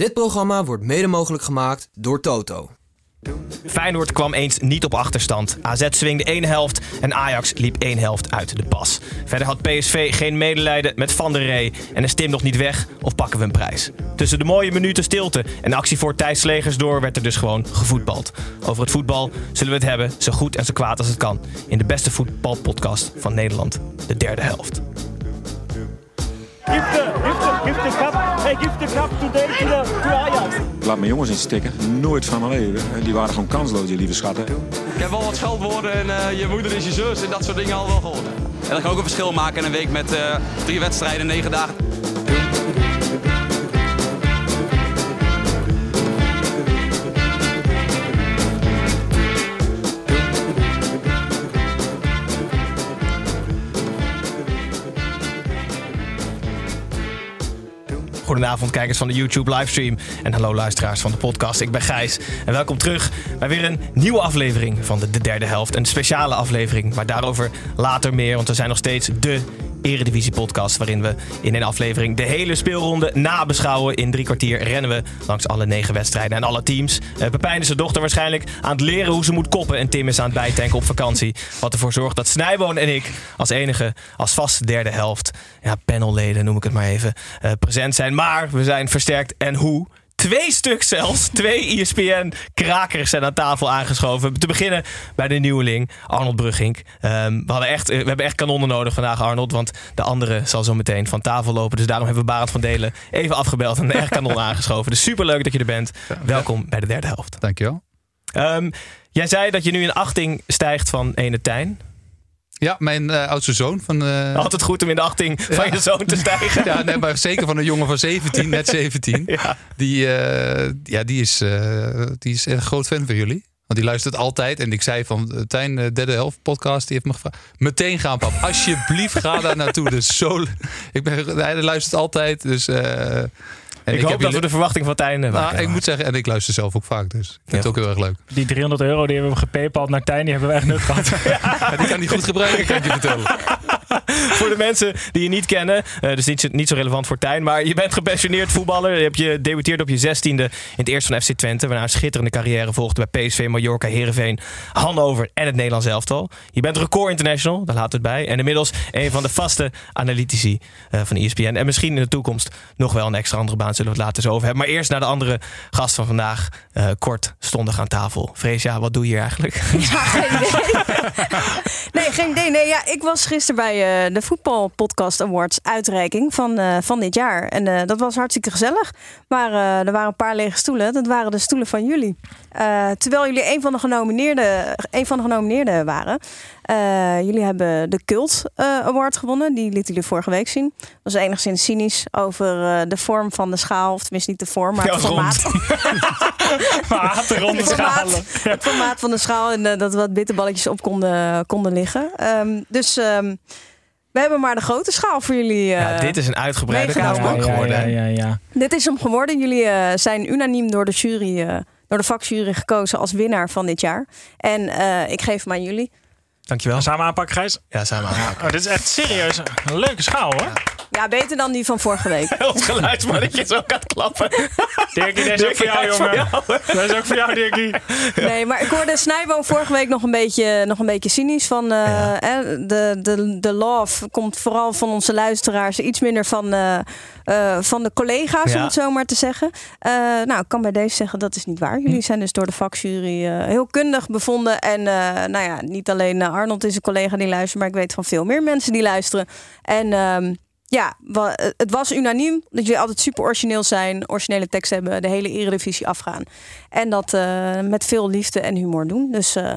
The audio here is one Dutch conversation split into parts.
Dit programma wordt mede mogelijk gemaakt door Toto. Feyenoord kwam eens niet op achterstand. AZ swingde één helft en Ajax liep één helft uit de pas. Verder had PSV geen medelijden met Van der Rey en is Tim nog niet weg of pakken we een prijs. Tussen de mooie minuten stilte en actie voor Thijs Slegers door werd er dus gewoon gevoetbald. Over het voetbal zullen we het hebben, zo goed en zo kwaad als het kan. In de beste voetbalpodcast van Nederland, de derde helft. Give the, give the, give the cup. Hey, give the cup today to, the, to Ajax. Laat mijn jongens in stikken. Nooit van mijn leven. Die waren gewoon kansloos, die lieve schatten. Ik heb wel wat scheldwoorden en eh, je moeder is je zus en dat soort dingen al wel gehoord. En dat kan ook een verschil maken in een week met eh, drie wedstrijden, negen dagen. Goedenavond kijkers van de YouTube livestream en hallo luisteraars van de podcast. Ik ben Gijs en welkom terug bij weer een nieuwe aflevering van de, de derde helft. Een speciale aflevering, maar daarover later meer, want we zijn nog steeds de Eredivisie podcast waarin we in een aflevering de hele speelronde nabeschouwen. In drie kwartier rennen we langs alle negen wedstrijden en alle teams. Uh, Pepijn is zijn dochter waarschijnlijk aan het leren hoe ze moet koppen en Tim is aan het bijtanken op vakantie. Wat ervoor zorgt dat Snijboon en ik als enige, als vaste derde helft, ja, panelleden noem ik het maar even, uh, present zijn. Maar we zijn versterkt en hoe? Twee stuk zelfs. Twee ESPN-krakers zijn aan tafel aangeschoven. Te beginnen bij de nieuweling, Arnold Brugging. Um, we, hadden echt, we hebben echt kanonnen nodig vandaag, Arnold. Want de andere zal zo meteen van tafel lopen. Dus daarom hebben we Barend van Delen even afgebeld en echt kanon aangeschoven. Dus superleuk dat je er bent. Welkom bij de derde helft. Dankjewel. Um, jij zei dat je nu in achting stijgt van Ene Tijn. Ja, mijn uh, oudste zoon. Van, uh... Altijd goed om in de achting van ja. je zoon te stijgen. ja, nee, maar zeker van een jongen van 17, net 17. ja. Die, uh, ja, die, is, die is een groot fan van jullie. Want die luistert altijd. En ik zei van Tijn, de derde helft podcast, die heeft me gevraagd. Meteen gaan, pap. Alsjeblieft, ga daar naartoe. Dus zo, ik ben, hij luistert altijd. Dus en ik, ik hoop dat we de verwachting van Tijn hebben. Nou, ik moet zeggen, en ik luister zelf ook vaak, dus ik vind het ook heel erg leuk. Die 300 euro die hebben we gepaypald naar Tijn, die hebben we echt nut gehad. ja, die kan hij goed gebruiken, kan ik je vertellen. voor de mensen die je niet kennen, uh, dus niet, niet zo relevant voor Tijn, maar je bent gepensioneerd voetballer. Je hebt je debuteerd op je zestiende in het eerste van FC Twente, waarna een schitterende carrière volgde bij PSV, Mallorca, Heerenveen, Hannover en het Nederlands elftal. Je bent record international, daar laat het bij. En inmiddels een van de vaste analytici uh, van ESPN. En misschien in de toekomst nog wel een extra andere baan zullen we het later zo over hebben. Maar eerst naar de andere gast van vandaag. Uh, kort stondig aan tafel. Freesia, wat doe je hier eigenlijk? Ja, geen idee. nee, geen idee. Nee, ja, ik was gisteren bij uh, de Voetbal Podcast Awards uitreiking van, uh, van dit jaar. En dat was hartstikke gezellig. Maar er waren een paar lege stoelen. Dat waren de stoelen van jullie. terwijl jullie een van de genomineerden, een van de genomineerden waren. Jullie hebben de Cult Award gewonnen. Die lieten jullie vorige week zien. Dat was enigszins cynisch over de vorm van de schaal. Of tenminste niet de vorm, maar ja, het formaat. maar de ronde het, formaat, het formaat van de schaal. En dat wat bitterballetjes op konden, konden liggen. Um, dus... Um, we hebben maar de grote schaal voor jullie. Uh, ja, dit is een uitgebreide kaartbank geworden. Ja, ja, ja, Dit is hem geworden. Jullie uh, zijn unaniem door de jury, uh, door de vakjury gekozen als winnaar van dit jaar. En ik geef hem aan jullie. Dankjewel. Samen aanpakken, Gijs? Ja, samen aanpakken. Oh, dit is echt serieus een leuke schaal, hoor. Ja, beter dan die van vorige week. Het geluidsmannetje zo gaat klappen. Dirkie, deze is ook voor jou, jongen. Dat is ook voor jou, Dirkie. Nee, maar ik hoorde Snijboom vorige week nog een beetje, nog een beetje cynisch. Van, uh, ja. de, de, de love komt vooral van onze luisteraars. Iets minder van, uh, uh, van de collega's, ja. om het zo maar te zeggen. nou, ik kan bij deze zeggen, dat is niet waar. Jullie zijn dus door de vakjury heel kundig bevonden. En nou ja, niet alleen Arnold is een collega die luistert. Maar ik weet van veel meer mensen die luisteren. En... Ja, het was unaniem dat jullie altijd super origineel zijn, originele teksten hebben, de hele eredivisie afgaan. En dat uh, met veel liefde en humor doen. Dus uh,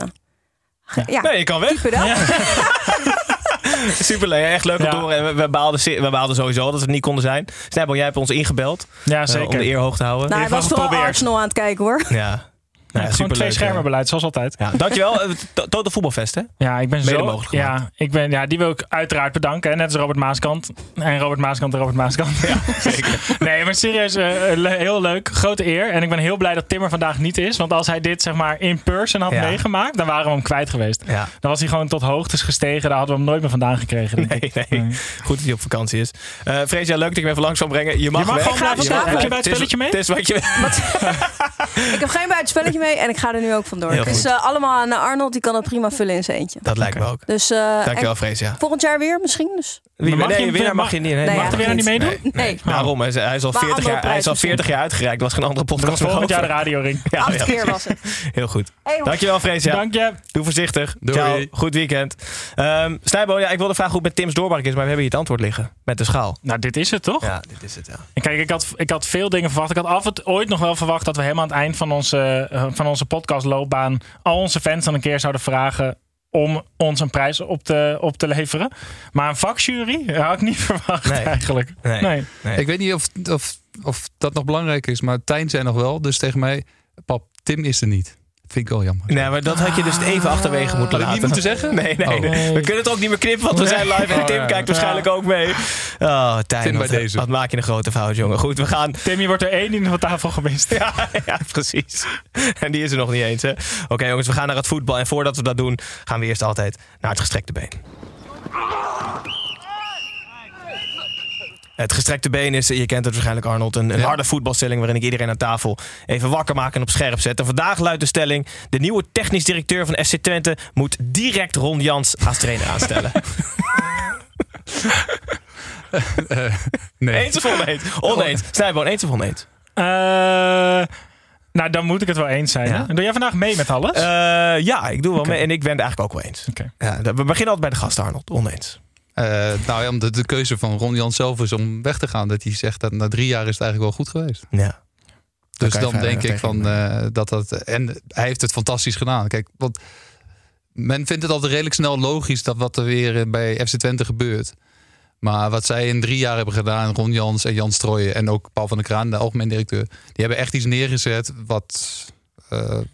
ja. Nee, je kan weg. Ja. Superleuk, echt leuk om Ja. te horen. En we, we, baalden, we baalden sowieso dat we het niet konden zijn. Snijbel, jij hebt ons ingebeld. Ja, eh, zeker. om de eer hoog te houden. Nou, hij was vooral Arsenal aan het kijken hoor. Ja. Nou, Ja, gewoon twee schermen eh. beleid, zoals altijd. Ja, dankjewel. Eh, Total Voetbalfest, hè? Ja, ik ben Mede zo. mogelijk ja, ik ben, ja, die wil ik uiteraard bedanken. hè, Net als Robert Maaskant. En Robert Maaskant en Robert Maaskant. Ja, zeker. Nee, maar serieus, eh, le- heel leuk. Grote eer. En ik ben heel blij dat Timmer vandaag niet is. Want als hij dit zeg maar in person had Ja. meegemaakt, dan waren we hem kwijt geweest. Ja. Dan was hij gewoon tot hoogtes gestegen. Daar hadden we hem nooit meer vandaan gekregen. denk ik. Nee, nee. Goed dat hij op vakantie is. Eh Freesia, leuk dat ik hem even langs kan brengen. Je mag, Je mag weg. gewoon blijven Je mag slapen. Heb je bij het spelletje mee? Het is, het wat je... Ik heb geen buitenspelletje mee en ik ga er nu ook vandoor. Heel is goed. eh, allemaal aan Arnold, die kan het prima vullen in zijn eentje. Dat lijkt me ook. Dus, eh, Dankjewel, Freesia. Volgend jaar weer misschien. Dus. Wie, mag nee, je- winnaar mag mag- je niet. Nee, Nee, Mag de winnaar niet meedoen? Nee, Nee. Daarom, hij is, hij is al Maar 40 andere jaar, hij is al prijs 40 jaar uitgereikt. Was geen andere podcast volgend jaar de radioring. Ja, Acht ja, keer was het. Heel goed. Hey. Dankjewel, Freesia. Dank je. Doe voorzichtig. Doei. Ciao. Goed weekend. Um, Snijbo, ja, ik wilde vragen hoe het met Tim's doorbraak is, maar we hebben hier het antwoord liggen. Met de schaal. Nou, dit is het toch? Ja, dit is het, ja. En Kijk, ik had, ik had veel dingen verwacht. Ik had af en toe ooit nog wel verwacht dat we helemaal aan het eind van onze, eh, van onze podcastloopbaan al onze fans dan een keer zouden vragen om ons een prijs op te, op te leveren. Maar een vakjury had ik niet verwacht Nee. eigenlijk. Nee. Nee. Nee. Ik weet niet of, of, of dat nog belangrijk is, maar Tijn zei nog wel. Dus tegen mij, pap, Tim is er niet. Vind ik wel jammer. Nee, maar dat had je dus even achterwege moeten Had ik laten. niet moeten zeggen? Nee, nee, Oh. nee. We kunnen het ook niet meer knippen, want we zijn live en Oh, Tim ja. kijkt waarschijnlijk ook mee. Oh, Tijn, Tim bij wat, deze. wat maak je een grote fout, jongen. Goed, we gaan... Timmy wordt er één in van tafel gemist. Ja, ja, precies. En die is er nog niet eens, hè. Oké, jongens, we gaan naar het voetbal. En voordat we dat doen, gaan we eerst altijd naar het gestrekte been. Het gestrekte been is, je kent het waarschijnlijk Arnold, een, een Ja. harde voetbalstelling waarin ik iedereen aan tafel even wakker maak en op scherp zet. En vandaag luidt de stelling, de nieuwe technisch directeur van FC Twente moet direct Ron Jans als trainer aanstellen. Nee. Eens of oneens? Oneens. Snijboon, eens of oneens? Eh, nou, dan moet ik het wel eens zijn. Ja. Doe jij vandaag mee met alles? Eh, ja, ik doe wel mee en ik ben het eigenlijk ook wel eens. Ja, we beginnen altijd bij de gast, Arnold. Oneens. Eh, nou ja, omdat de keuze van Ron Jan zelf is om weg te gaan. Dat hij zegt dat na drie jaar is het eigenlijk wel goed geweest. Ja. Dus dan denk ik van eh, dat dat. En hij heeft het fantastisch gedaan. Kijk, want men vindt het altijd redelijk snel logisch dat wat er weer eh, bij FC Twente gebeurt. Maar wat zij in drie jaar hebben gedaan, Ron Jans en Jan Strooijen en ook Paul van der Kraan, de algemeen directeur, die hebben echt iets neergezet wat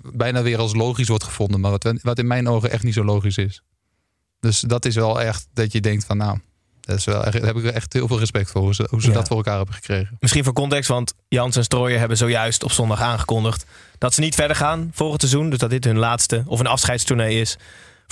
bijna weer als logisch wordt gevonden, maar wat, wat in mijn ogen echt niet zo logisch is. Dus dat is wel echt dat je denkt van nou, dat is wel echt, daar heb ik echt heel veel respect voor hoe ze, hoe ze Ja. dat voor elkaar hebben gekregen. Misschien voor context, want Jans en Strooijer hebben zojuist op zondag aangekondigd dat ze niet verder gaan volgend seizoen. Dus dat dit hun laatste of een afscheidstournee is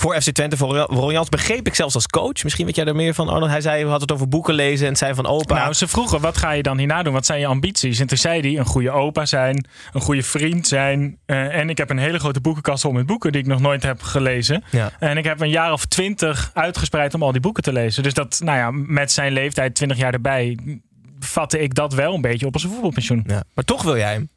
voor FC Twente. Voor Ron Jans begreep ik zelfs als coach. Misschien weet jij er meer van, Arnold. Hij zei, we hadden het over boeken lezen en het zijn van opa. Nou, ze vroegen, wat ga je dan hierna doen? Wat zijn je ambities? En toen zei hij, een goede opa zijn, een goede vriend zijn. eh, en ik heb een hele grote boekenkast vol met boeken die ik nog nooit heb gelezen. Ja. En ik heb een jaar of twintig uitgespreid om al die boeken te lezen. Dus dat, nou ja, met zijn leeftijd, 20 jaar erbij, vatte ik dat wel een beetje op als een voetbalpensioen. Ja. Maar toch wil jij hem.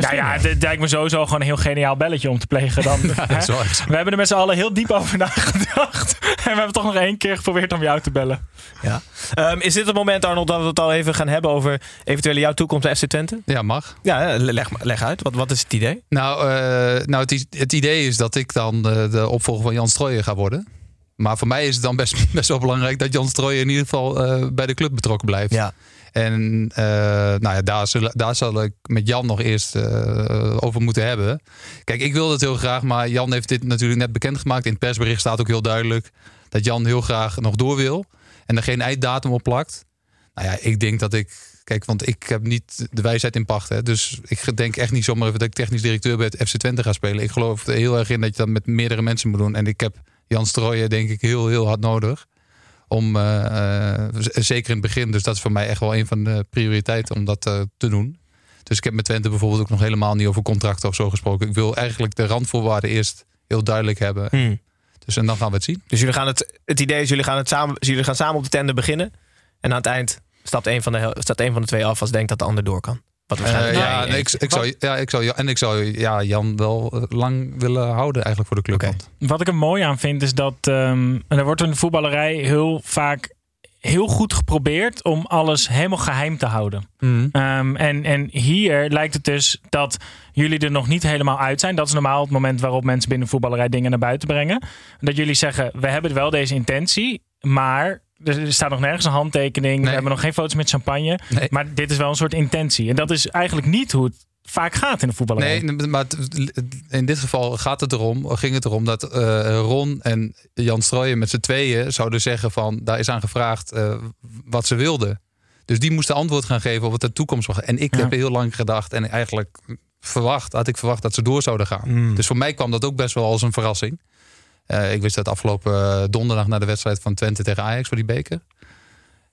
Nou ja, dit lijkt me sowieso gewoon een heel geniaal belletje om te plegen. Dan, hè? We hebben er met z'n allen heel diep over nagedacht. En we hebben toch nog één keer geprobeerd om jou te bellen. Ja. Ehm, is dit het moment, Arnold, dat we het al even gaan hebben over eventueel jouw toekomst bij FC Twente? Ja, mag. Ja, leg, leg uit. Wat, wat is het idee? Nou, eh, nou het, idee is dat ik dan de, de opvolger van Jan Strooijen ga worden. Maar voor mij is het dan best, best wel belangrijk dat Jan Strooijen in ieder geval eh, bij de club betrokken blijft. Ja. En eh, nou ja, daar, zullen, daar zal ik met Jan nog eerst eh, over moeten hebben. Kijk, ik wil dat heel graag, maar Jan heeft dit natuurlijk net bekendgemaakt. In het persbericht staat ook heel duidelijk dat Jan heel graag nog door wil. En er geen einddatum op plakt. Nou ja, ik denk dat ik. Kijk, want ik heb niet de wijsheid in pacht. Dus ik denk echt niet zomaar even dat ik technisch directeur bij het FC Twente ga spelen. Ik geloof er heel erg in dat je dat met meerdere mensen moet doen. En ik heb Jan Strooijen denk ik heel, heel hard nodig. Om, eh, eh, zeker in het begin. Dus dat is voor mij echt wel een van de prioriteiten om dat eh, te doen. Dus ik heb met Twente bijvoorbeeld ook nog helemaal niet over contracten of zo gesproken. Ik wil eigenlijk de randvoorwaarden eerst heel duidelijk hebben. Hmm. Dus en dan gaan we het zien. Dus jullie gaan het, het idee is, jullie gaan, het samen, jullie gaan samen op de tender beginnen. En aan het eind stapt een van de, staat een van de twee af als denkt dat de ander door kan. Wat Eh, ja, Nee, ik, ik zou, ja, ik zou, en ik zou ja, Jan wel eh, lang willen houden eigenlijk voor de club. Wat ik er mooi aan vind is dat ehm, er wordt in de voetballerij heel vaak heel goed geprobeerd om alles helemaal geheim te houden. Mhm. Ehm, en, en hier lijkt het dus dat jullie er nog niet helemaal uit zijn. Dat is normaal het moment waarop mensen binnen voetballerij dingen naar buiten brengen. Dat jullie zeggen, we hebben wel deze intentie. Maar er staat nog nergens een handtekening. We hebben nog geen foto's met champagne. Nee. Maar dit is wel een soort intentie. En dat is eigenlijk niet hoe het vaak gaat in de voetballerij. Nee, maar in dit geval gaat het erom, ging het erom dat eh, Ron en Jan Strooijen met z'n tweeën zouden zeggen van daar is aan gevraagd eh, wat ze wilden. Dus die moesten antwoord gaan geven op wat de toekomst was. En ik Ja. heb heel lang gedacht en eigenlijk verwacht, had ik verwacht dat ze door zouden gaan. Mm. Dus voor mij kwam dat ook best wel als een verrassing. Eh, ik wist dat afgelopen eh, donderdag na de wedstrijd van Twente tegen Ajax voor die beker.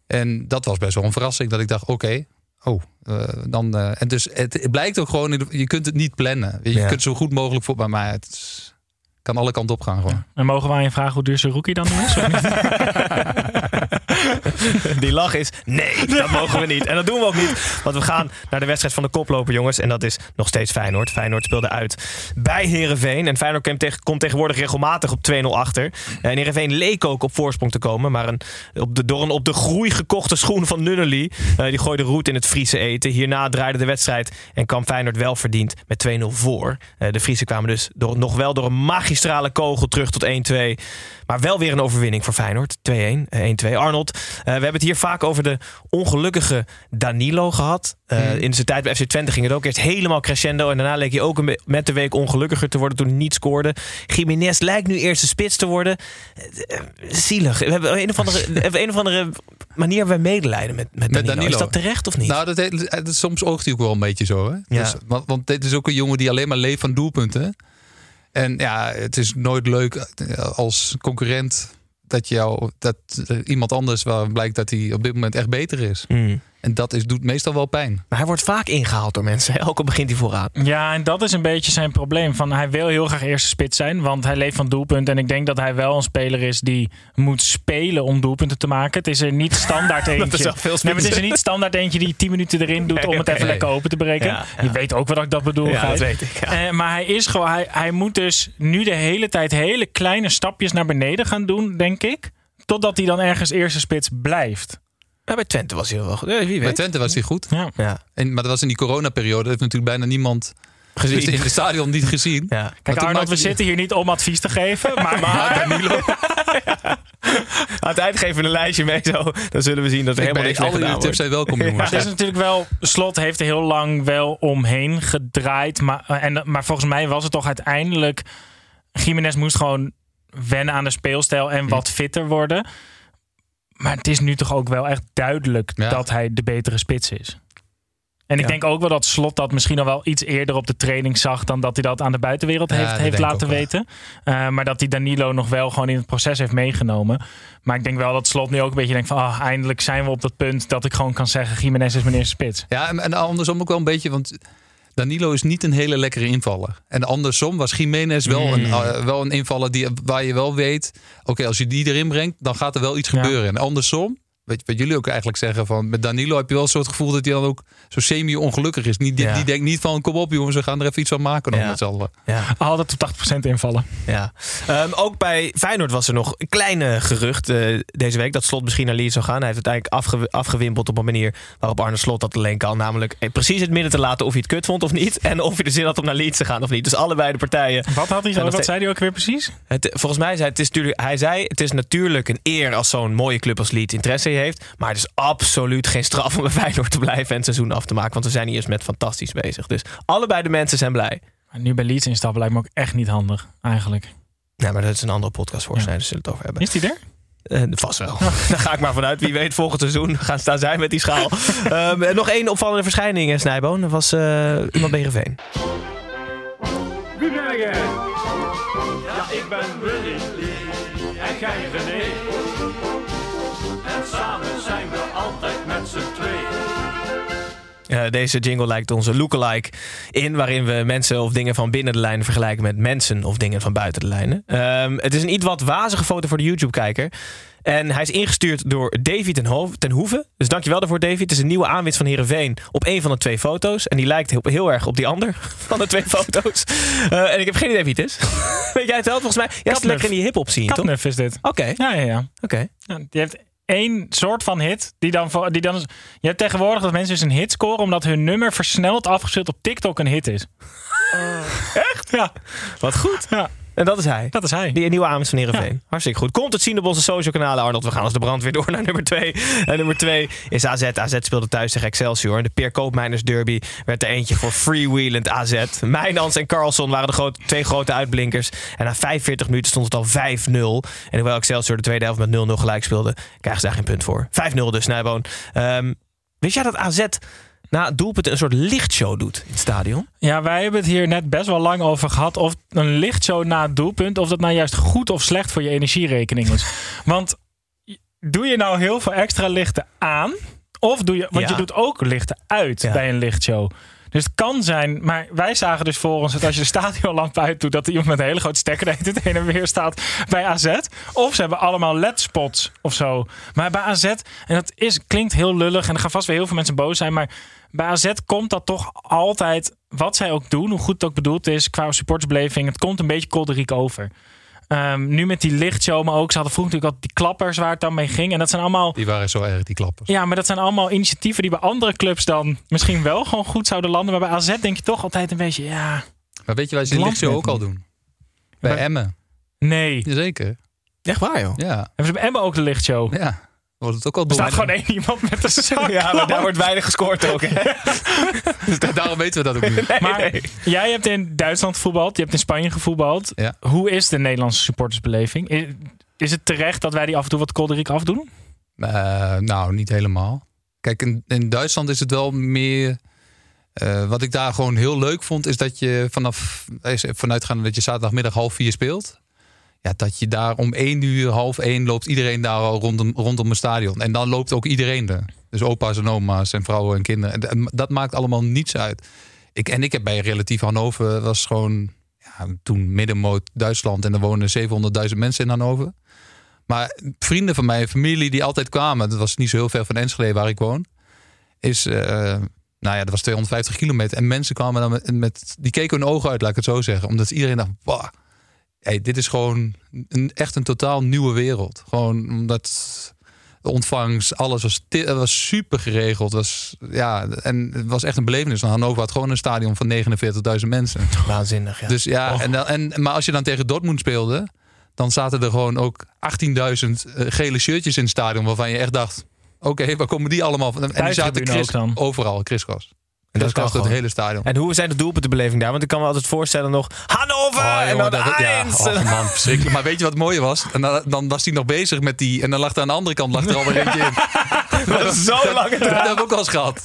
En dat was best wel een verrassing. Dat ik dacht, oké, oh, eh, dan. eh, en dus het, het blijkt ook gewoon, je kunt het niet plannen. Je Ja. kunt zo goed mogelijk voor, maar het is- kan alle kanten op gaan gewoon. En mogen aan je vragen hoe duur zijn rookie dan is? Die lach is nee, dat mogen we niet. En dat doen we ook niet. Want we gaan naar de wedstrijd van de koploper, jongens. En dat is nog steeds Feyenoord. Feyenoord speelde uit bij Herenveen. En Feyenoord komt, tegen- komt tegenwoordig regelmatig op 2-0 achter. En Herenveen leek ook op voorsprong te komen. Maar een, op de, door een op de groei gekochte schoen van Nunnely. eh, die gooide roet in het Friese eten. Hierna draaide de wedstrijd en kwam Feyenoord wel verdiend met 2-0 voor. Eh, de Friese kwamen dus door, nog wel door een magistrale kogel terug tot 1-2. Maar wel weer een overwinning voor Feyenoord. 2-1, eh, 1-2. Arnold, eh, we hebben het hier vaak over de ongelukkige Danilo gehad. Eh, In zijn tijd bij FC Twente ging het ook eerst helemaal crescendo. En daarna leek hij ook een met de week ongelukkiger te worden toen hij niet scoorde. Jiménez lijkt nu eerste spits te worden. Eh, zielig. We hebben een of andere, een of andere manier wij medelijden met, met, Danilo. Is dat terecht of niet? Nou, dat, heet- dat- soms oogt hij ook wel een beetje zo. Hè? Ja. Dus, want, want dit is ook een jongen die alleen maar leeft van doelpunten. En ja, het is nooit leuk als concurrent dat, jou, dat iemand anders waar blijkt dat hij op dit moment echt beter is. Mm. En dat is, doet meestal wel pijn. Maar hij wordt vaak ingehaald door mensen. Elke al begint hij vooraan. Ja, en dat is een beetje zijn probleem. Van, hij wil heel graag eerste spits zijn, want hij leeft van doelpunten. En ik denk dat hij wel een speler is die moet spelen om doelpunten te maken. Het is er niet standaard eentje. Dat is veel nee, maar het is er niet standaard eentje die 10 minuten erin doet om het even lekker open te breken. Ja, ja. Je weet ook wat ik dat bedoel. Ja, dat weet ik, ja. Eh, maar hij is gewoon, hij, hij moet dus nu de hele tijd hele kleine stapjes naar beneden gaan doen, denk ik. Totdat hij dan ergens eerste spits blijft. Ja, bij Twente was hij wel goed. Eh, Wie Bij weet. Twente was hij goed. Ja. Ja. En, maar dat was in die coronaperiode. Dat heeft natuurlijk bijna niemand Gezien. in het stadion niet gezien. Ja. Kijk Arnold, we zitten hier niet om advies te geven. Maar, maar Danilo, Aan het eind geven we een lijstje mee zo. Dan zullen we zien dat er helemaal niks mee gedaan tips wordt. zijn welkom, jongens. Het is natuurlijk wel, Slot heeft er heel lang wel omheen gedraaid. Maar, en, maar volgens mij was het toch uiteindelijk. Jiménez moest gewoon wennen aan de speelstijl en wat fitter worden. Maar het is nu toch ook wel echt duidelijk Ja. dat hij de betere spits is. En ik Ja. denk ook wel dat Slot dat misschien al wel iets eerder op de training zag dan dat hij dat aan de buitenwereld Ja, heeft, heeft laten weten. Uh, maar dat hij Danilo nog wel gewoon in het proces heeft meegenomen. Maar ik denk wel dat Slot nu ook een beetje denkt van ah, eindelijk zijn we op dat punt dat ik gewoon kan zeggen Jiménez is mijn eerste spits. Ja, en, en andersom ook wel een beetje, want Danilo is niet een hele lekkere invaller. En andersom was Jiménez wel, een, Mm. eh, wel een invaller die, waar je wel weet... oké, als je die erin brengt, dan gaat er wel iets Ja. gebeuren. En andersom, weet je, wat jullie ook eigenlijk zeggen... van met Danilo heb je wel een soort gevoel dat hij dan ook zo semi-ongelukkig is. Niet, die, Ja. die denkt niet van, kom op jongens, we gaan er even iets van maken nog Ja. met z'n allen. Ja. Altijd op 80% invallen. Ja. Ehm, ook bij Feyenoord was er nog een kleine gerucht eh, deze week dat Slot misschien naar Leeds zou gaan. Hij heeft het eigenlijk afge- afgewimpeld op een manier waarop Arne Slot dat alleen kan. Namelijk eh, precies in het midden te laten of hij het kut vond of niet. En of hij er zin had om naar Leeds te gaan of niet. Dus allebei de partijen. Wat had hij Wat zei hij ook weer precies? Het, volgens mij zei het is natuurlijk, hij zei het is natuurlijk een eer als zo'n mooie club als Leeds interesse heeft. Maar het is absoluut geen straf om bij Feyenoord te blijven en het seizoen af te maken. Want we zijn hier eens met fantastisch bezig. Dus allebei de mensen zijn blij. Maar nu bij Leeds instappen lijkt me ook echt niet handig, eigenlijk. Nee, maar dat is een andere podcast voor, ja. dus zullen we het over hebben. Is die er? Uh, vast wel. Daar ga ik maar vanuit. Wie weet, volgend seizoen gaan staan zij met die schaal. um, nog één opvallende verschijning, eh, Snijboon. Dat was uh, iemand bij Heerenveen. Wie ben jij? Ja, ik ben Willy en jij Uh, deze jingle lijkt onze lookalike in, waarin we mensen of dingen van binnen de lijnen vergelijken met mensen of dingen van buiten de lijnen. Um, het is een iets wat wazige foto voor de YouTube-kijker. En hij is ingestuurd door Davy ten, Ho ten Hoeve. Dus dankjewel daarvoor, Davy. Het is een nieuwe aanwinst van Heerenveen op een van de twee foto's. En die lijkt heel, heel erg op die ander van de twee foto's. Uh, en ik heb geen idee wie het is. Weet jij het wel? Volgens mij. Jij is lekker in die hip-hop zien, toch? Katnuf is dit. Oké. Okay. Ja, ja, ja. Oké. Okay. Ja, die heeft één soort van hit. Die dan, die dan je hebt tegenwoordig dat mensen dus een hit scoren omdat hun nummer versneld afgespeeld op TikTok een hit is. Uh, echt? Ja. Wat goed. Ja. En dat is hij. Dat is hij. Die nieuwe Ames van Heerenveen. Hartstikke goed. Komt het zien op onze social kanalen, Arnold. We gaan als de brand weer door naar nummer 2. En nummer 2 is AZ. AZ speelde thuis tegen Excelsior. En de Peer Koopmeiners Derby werd er eentje voor freewheelend AZ. Mijnans en Carlson waren de grote, twee grote uitblinkers. En na 45 minuten stond het al 5-0. En hoewel Excelsior de tweede helft met 0-0 gelijk speelde, krijgen ze daar geen punt voor. 5-0 dus, Snijboon. Um, wist jij dat AZ na het doelpunt een soort lichtshow doet in het stadion? Ja, wij hebben het hier net best wel lang over gehad. Of een lichtshow na het doelpunt, of dat nou juist goed of slecht voor je energierekening is. Want doe je nou heel veel extra lichten aan? Of doe je, want Ja. je doet ook lichten uit Ja. bij een lichtshow. Dus het kan zijn, maar wij zagen dus voor ons dat als je de stadionlamp uitdoet, dat er iemand met een hele grote stekker de tijd heen en weer staat bij AZ. Of ze hebben allemaal LED-spots of zo. Maar bij AZ, en dat is, klinkt heel lullig en er gaan vast weer heel veel mensen boos zijn, maar bij AZ komt dat toch altijd, wat zij ook doen, hoe goed het ook bedoeld is, qua supportersbeleving, het komt een beetje kolderiek over. Ehm, nu met die lichtshow, maar ook, ze hadden vroeger natuurlijk al die klappers waar het dan mee ging. En dat zijn allemaal Die waren zo erg, die klappers. ja, maar dat zijn allemaal initiatieven die bij andere clubs dan misschien wel gewoon goed zouden landen. Maar bij AZ denk je toch altijd een beetje, ja, Maar weet je wat ze Lamp lichtshow ook al doen? Bij Bij- Emmen. nee. Jazeker. Echt waar, joh? Ja. Hebben ze bij Emmen ook de lichtshow? Ja. Wordt het ook al Er staat gewoon één iemand met een zak. Ja, maar daar wordt weinig gescoord ook. Hè? Daarom weten we dat ook niet. Maar jij hebt in Duitsland gevoetbald, je hebt in Spanje gevoetbald. Ja. Hoe is de Nederlandse supportersbeleving? Is, is het terecht dat wij die af en toe wat kolderiek afdoen? Eh, nou, niet helemaal. Kijk, in, in Duitsland is het wel meer. eh, wat ik daar gewoon heel leuk vond, is dat je vanaf vanuitgaande dat je zaterdagmiddag half vier speelt. Ja, dat je daar om één uur, half één loopt iedereen daar al rondom, rondom het stadion. En dan loopt ook iedereen er. Dus opa's en oma's en vrouwen en kinderen. En, en dat maakt allemaal niets uit. Ik, en ik heb bij relatief Hannover, was gewoon ja, toen middenmoot Duitsland. En er wonen 700.000 mensen in Hannover. Maar vrienden van mij, familie die altijd kwamen, dat was niet zo heel ver van Enschede waar ik woon, is, eh, nou ja, dat was 250 kilometer. En mensen kwamen dan met, die keken hun ogen uit, laat ik het zo zeggen. Omdat iedereen dacht, hey, dit is gewoon een, echt een totaal nieuwe wereld. Gewoon omdat de ontvangst, alles was, was super geregeld. Was, ja, en het was echt een belevenis. Want Hannover had gewoon een stadion van 49.000 mensen. Waanzinnig, ja. Dus ja, en, dan- en, maar als je dan tegen Dortmund speelde, dan zaten er gewoon ook 18.000 eh, gele shirtjes in het stadion waarvan je echt dacht: oké, waar komen die allemaal van? En die zaten Chris, dan. overal, kriskras. En dat kan door het hele stadion. En hoe zijn de doelpuntenbeleving daar? Want ik kan me altijd voorstellen nog Hannover Oh, en dan dat- ja, oh, man, verschrikkelijk. Maar weet je wat het mooie was? En dan, dan was hij nog bezig met die. En dan lag er aan de andere kant lag er alweer eentje in. Dat is zo lang Dat heb ik ook al eens gehad.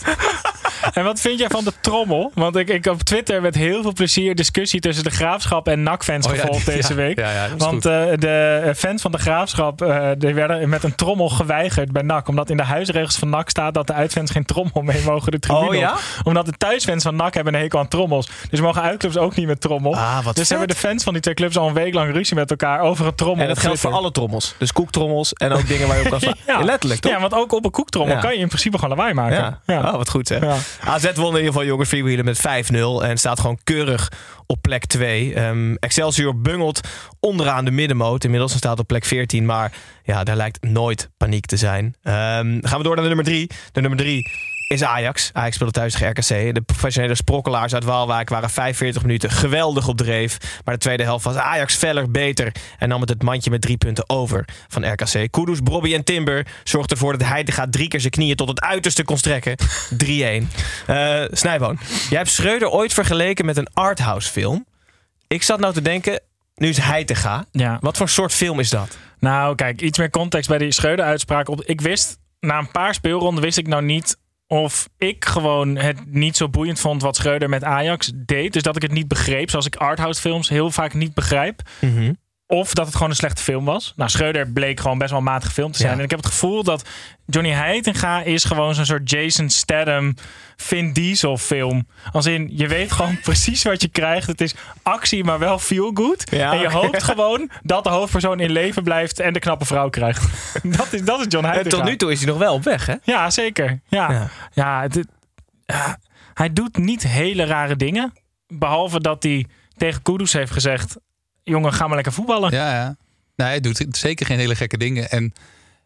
En wat vind jij van de trommel? Want ik, ik op Twitter met heel veel plezier discussie tussen de Graafschap en NAC-fans Oh gevolgd deze week. ja, Want eh, de eh, fans van de Graafschap eh, die werden met een trommel geweigerd bij NAC. Omdat in de huisregels van NAC staat dat de uitfans geen trommel mee mogen de tribune Oh ja? Omdat de thuisfans van NAC hebben een hekel aan trommels. Dus mogen uitclubs ook niet met trommel. Ah, wat dus vet. hebben de fans van die twee clubs al een week lang ruzie met elkaar over een trommel. En dat geldt voor alle trommels. Dus koektrommels en ook dingen waar je op kan slaan. Ja. Letterlijk, toch? Ja, want ook op een koektrommel kan je in principe gewoon lawaai maken. Ja. Oh, wat goed hè. AZ won in ieder geval jongens freewheelen met 5-0 en staat gewoon keurig op plek 2. Ehm, Excelsior bungelt onderaan de middenmoot. Inmiddels staat op plek 14, maar ja, daar lijkt nooit paniek te zijn. Ehm, gaan we door naar de nummer 3. De nummer 3 is Ajax. Ajax speelde thuis tegen RKC. De professionele sprokkelaars uit Waalwijk waren 45 minuten geweldig op dreef. Maar de tweede helft was Ajax feller beter en nam het het mandje met drie punten over van RKC. Kudus, Bobby en Timber zorgden ervoor dat Heitinga drie keer zijn knieën tot het uiterste kon strekken. 3-1. Eh Snijboon, jij hebt Schreuder ooit vergeleken met een arthouse film. Ik zat nou te denken, nu is Heitinga. Ja. Wat voor soort film is dat? Nou, kijk, iets meer context bij die Schreuder-uitspraak. Ik wist, na een paar speelronden wist ik nou niet of ik gewoon het niet zo boeiend vond wat Schreuder met Ajax deed. Dus dat ik het niet begreep, zoals ik arthouse films heel vaak niet begrijp. Of dat het gewoon een slechte film was. Nou, Schreuder bleek gewoon best wel een matige film te zijn. Ja. En ik heb het gevoel dat Johnny Heitinga is gewoon zo'n soort Jason Statham, Vin Diesel film. Als in, je weet gewoon precies wat je krijgt. Het is actie, maar wel feel good. Ja, en je hoopt gewoon dat de hoofdpersoon in leven blijft en de knappe vrouw krijgt. dat, is, dat is John En Heitinga. tot nu toe is hij nog wel op weg, hè? Ja, zeker. Ja, Ja. ja. het- ja, hij doet niet hele rare dingen. Behalve dat hij tegen Kudus heeft gezegd... jongen, ga maar lekker voetballen. Ja, ja. Nee, hij doet zeker geen hele gekke dingen. En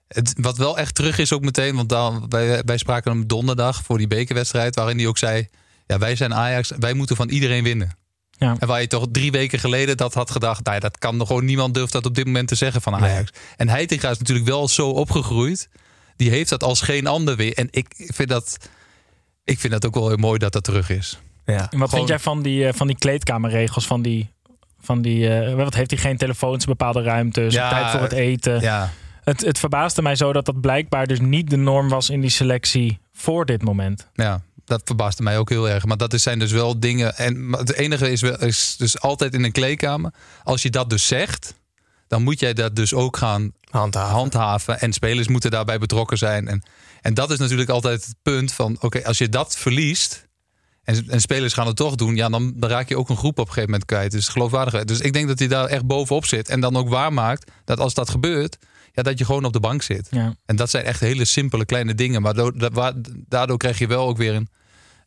het, wat wel echt terug is ook meteen, want dan, wij, wij spraken hem donderdag voor die bekerwedstrijd, waarin hij ook zei: Ja, wij zijn Ajax, wij moeten van iedereen winnen. Ja. En waar je toch drie weken geleden dat had gedacht, nou ja, dat kan nog gewoon niemand durft dat op dit moment te zeggen van Ajax. En Heitinga is natuurlijk wel zo opgegroeid. Die heeft dat als geen ander weer. En ik vind dat, ik vind dat ook wel heel mooi dat dat terug is. Ja. En wat Gewoon- vind jij van die, eh, van die kleedkamerregels? Van die, van die, eh, wat heeft hij geen telefoons, bepaalde ruimtes, Ja, tijd voor het eten? Ja, Het, het verbaasde mij zo dat dat blijkbaar dus niet de norm was in die selectie voor dit moment. ja, dat verbaasde mij ook heel erg. Maar dat zijn dus wel dingen. En het enige is, wel, is dus altijd in een kleedkamer. Als je dat dus zegt, dan moet jij dat dus ook gaan Handhaven. handhaven. En spelers moeten daarbij betrokken zijn. En, en dat is natuurlijk altijd het punt van: oké, als je dat verliest. En, en spelers gaan het toch doen, ja, dan, dan raak je ook een groep op een gegeven moment kwijt. Dus geloofwaardigheid. Dus ik denk dat hij daar echt bovenop zit. En dan ook waarmaakt dat als dat gebeurt, ja, dat je gewoon op de bank zit. Ja. En dat zijn echt hele simpele kleine dingen. Maar daardoor krijg je wel ook weer een,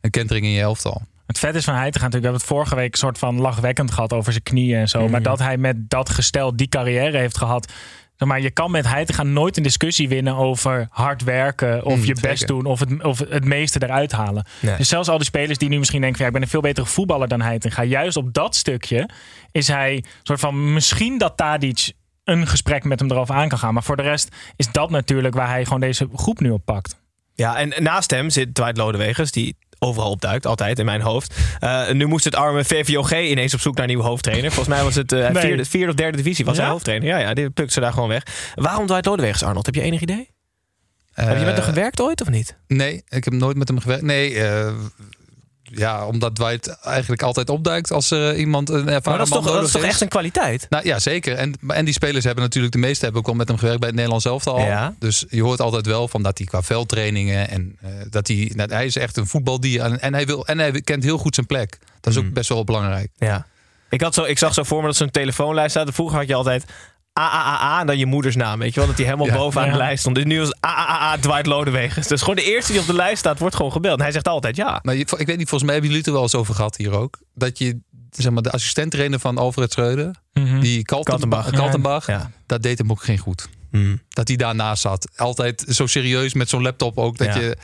een kentering in je elftal. Het vet is van hij te gaan natuurlijk. We hebben het vorige week een soort van lachwekkend gehad over zijn knieën en zo. Maar dat hij met dat gestel die carrière heeft gehad. Zeg maar je kan met hij te gaan nooit een discussie winnen over hard werken of Mm, je zeker. best doen of het, of het meeste eruit halen. Nee. Dus zelfs al die spelers die nu misschien denken: van, ja, ik ben een veel betere voetballer dan hij. Ga juist op dat stukje is hij soort van misschien dat Tadic een gesprek met hem erover aan kan gaan. Maar voor de rest is dat natuurlijk waar hij gewoon deze groep nu op pakt. Ja, en naast hem zit Dwight Lodewegers, die overal opduikt, altijd in mijn hoofd. Eh, nu moest het arme VVOG ineens op zoek naar een nieuwe hoofdtrainer. Volgens mij was het Nee. vierde, vierde of derde divisie was Ja? hij hoofdtrainer. Ja, ja, die plukte ze daar gewoon weg. Waarom Dwight Lodewegers, Arnold? Heb je enig idee? Heb je met hem Eh, gewerkt ooit of niet? Nee, ik heb nooit met hem gewerkt. Nee, ja, omdat Dwight eigenlijk altijd opduikt als er iemand een ervaren Maar dat is toch, dat is toch echt een kwaliteit? Nou ja, zeker. En, en die spelers hebben natuurlijk, de meeste hebben ook al met hem gewerkt bij het Nederlands elftal. Ja. Dus je hoort altijd wel van dat hij qua veldtrainingen en eh, dat hij, nou, hij is echt een voetbaldier en, en hij wil en hij kent heel goed zijn plek. Dat is ook Mm. best wel belangrijk. Ja. Ik, had zo, ik zag zo voor me dat zo'n telefoonlijst staat. Vroeger had je altijd AAAA en dan je moeders naam. Weet je wel, dat die helemaal Ja. bovenaan Ja. de lijst stond. Dus nu was AAAA Dwight Lodewegers. Dus gewoon de eerste die op de lijst staat, wordt gewoon gebeld. En hij zegt altijd ja. Maar je, ik weet niet, volgens mij hebben jullie het er wel eens over gehad hier ook. Dat je, zeg maar, de assistent-trainer van Alfred Schreuder, die Kaltenbach, Kaltenbach. Kaltenbach, Ja. dat deed hem ook geen goed. Hmm. Dat hij daarnaast zat. Altijd zo serieus met zo'n laptop ook. Dat Ja. je,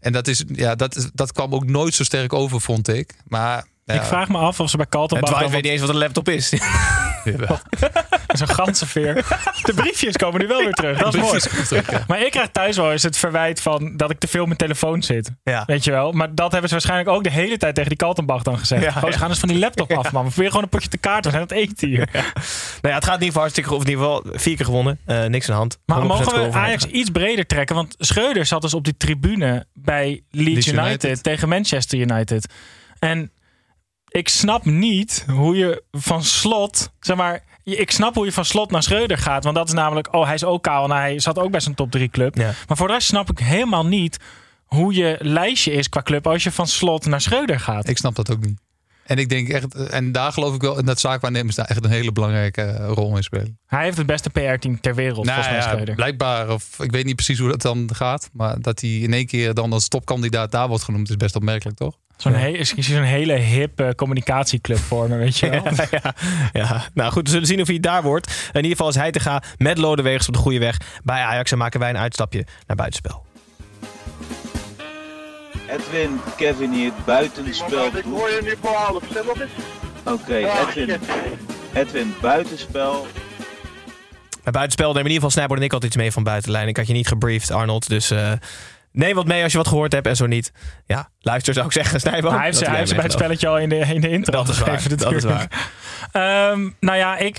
en dat, is, ja, dat, dat kwam ook nooit zo sterk over, vond ik. Maar ja, Ik vraag me af of ze bij En Kaltenbach... Dwight dan weet niet eens wat een laptop is. jawel. Zo'n ganzenveer. De briefjes komen nu wel weer terug. Dat is mooi. Terug, ja. Maar ik krijg thuis wel eens het verwijt van dat ik te veel op mijn telefoon zit. Ja. Weet je wel? Maar dat hebben ze waarschijnlijk ook de hele tijd tegen die Kaltenbach dan gezegd. Ja, Goh, ze gaan eens van die laptop af, man. We proberen gewoon een potje te kaarten. We zijn aan het eten hier. Nou ja, het gaat in ieder geval hartstikke goed. Of in ieder geval vier keer gewonnen. Eh, niks aan de hand. Maar 100% mogen we Ajax iets breder trekken? Want Schreuder zat dus op die tribune bij Leeds Leeds United, United. tegen Manchester United. En ik snap niet hoe je van slot, zeg maar, ik snap hoe je van slot naar Schreuder gaat. Want dat is namelijk, oh, hij is ook kaal en hij zat ook bij zijn top 3 club. Ja. Maar voor de rest snap ik helemaal niet hoe je lijstje is qua club als je van slot naar Schreuder gaat. Ik snap dat ook niet. En ik denk echt, en daar geloof ik wel, en dat zaakwaarnemers daar echt een hele belangrijke eh, rol in spelen. Hij heeft het beste PR-team ter wereld, Nou volgens mij ja, Schreuder. blijkbaar, of ik weet niet precies hoe dat dan gaat, maar dat hij in één keer dan als topkandidaat daar wordt genoemd, is best opmerkelijk, toch? Zo'n he- zo'n hele hippe communicatieclub voor me, weet je wel. Ja, ja, ja. Nou goed, we zullen zien of hij daar wordt. In ieder geval is hij te gaan met Lodewegers op de goede weg. Bij Ajax en maken wij een uitstapje naar buitenspel. Edwin, Kevin hier, buitenspel. Ik hoor je nu voor half, wat is Oké, Edwin. Edwin, buitenspel. Bij buitenspel nemen in ieder geval Snijboord en ik altijd iets mee van buitenlijn. Ik had je niet gebriefd, Arnold. Dus eh, neem wat mee als je wat gehoord hebt en zo niet. Ja, luister zou ik zeggen, Snijboord. hij heeft ze- hij heeft ze bij het spelletje al in de, in de intro Dat is waar, gegeven dat is natuurlijk. Ehm, nou ja, ik,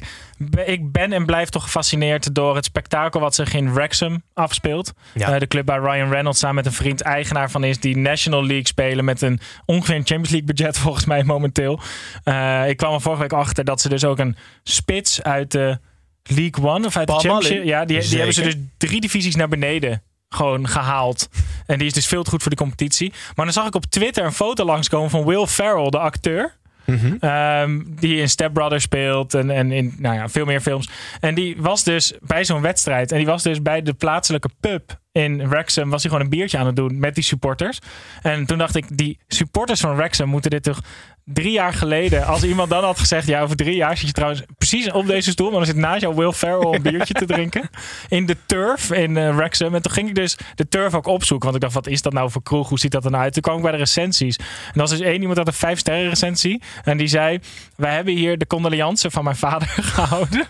ik ben en blijf toch gefascineerd door het spektakel wat zich in Wrexham afspeelt. Ja. Eh, de club waar Ryan Reynolds samen met een vriend eigenaar van is. Die National League spelen met een ongeveer Champions League budget volgens mij momenteel. Eh, ik kwam er vorige week achter dat ze dus ook een spits uit de League One of uit de Championship. Ja, die, die hebben ze dus drie divisies naar beneden gewoon gehaald. En die is dus veel te goed voor de competitie. Maar dan zag ik op Twitter een foto langskomen van Will Ferrell, de acteur. Mhm. Ehm, die in Step Brothers speelt en, en in nou ja, veel meer films. En die was dus bij zo'n wedstrijd. En die was dus bij de plaatselijke pub in Wrexham was hij gewoon een biertje aan het doen met die supporters. En toen dacht ik, die supporters van Wrexham moeten dit toch drie jaar geleden, als iemand dan had gezegd, ja, over drie jaar zit je trouwens precies op deze stoel, maar dan zit naast jou Will Ferrell een biertje te drinken in de turf in uh, Wrexham. En toen ging ik dus de turf ook opzoeken, want ik dacht, wat is dat nou voor kroeg? Hoe ziet dat er nou uit? Toen kwam ik bij de recensies. En er was dus één iemand had een vijf sterren recensie en die zei, wij hebben hier de condoleance van mijn vader gehouden.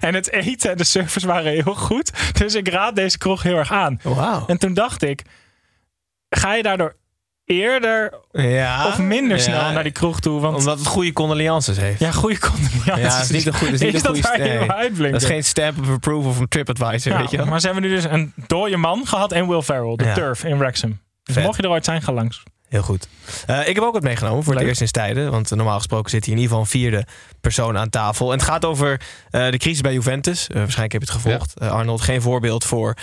En het eten en de service waren heel goed. Dus ik raad deze kroeg heel erg aan. Wow. En toen dacht ik, ga je daardoor eerder ja, of minder ja. snel naar die kroeg toe? Want, Omdat het goede condolences heeft. ja, goede condolences. Ja, dat is niet een goede, is niet Is een goede dat nee. is geen stamp of approval van TripAdvisor, Ja, weet je wel. Maar ze hebben nu dus een dode man gehad en Will Ferrell, de turf in Wrexham. Dus Vet. mocht je er ooit zijn, ga langs. Heel goed. Eh, ik heb ook wat meegenomen voor Leuk. het eerst sinds tijden. Want normaal gesproken zit hier in ieder geval een vierde persoon aan tafel. En het gaat over eh, de crisis bij Juventus. Eh, waarschijnlijk heb je het gevolgd. Arnold, geen voorbeeld voor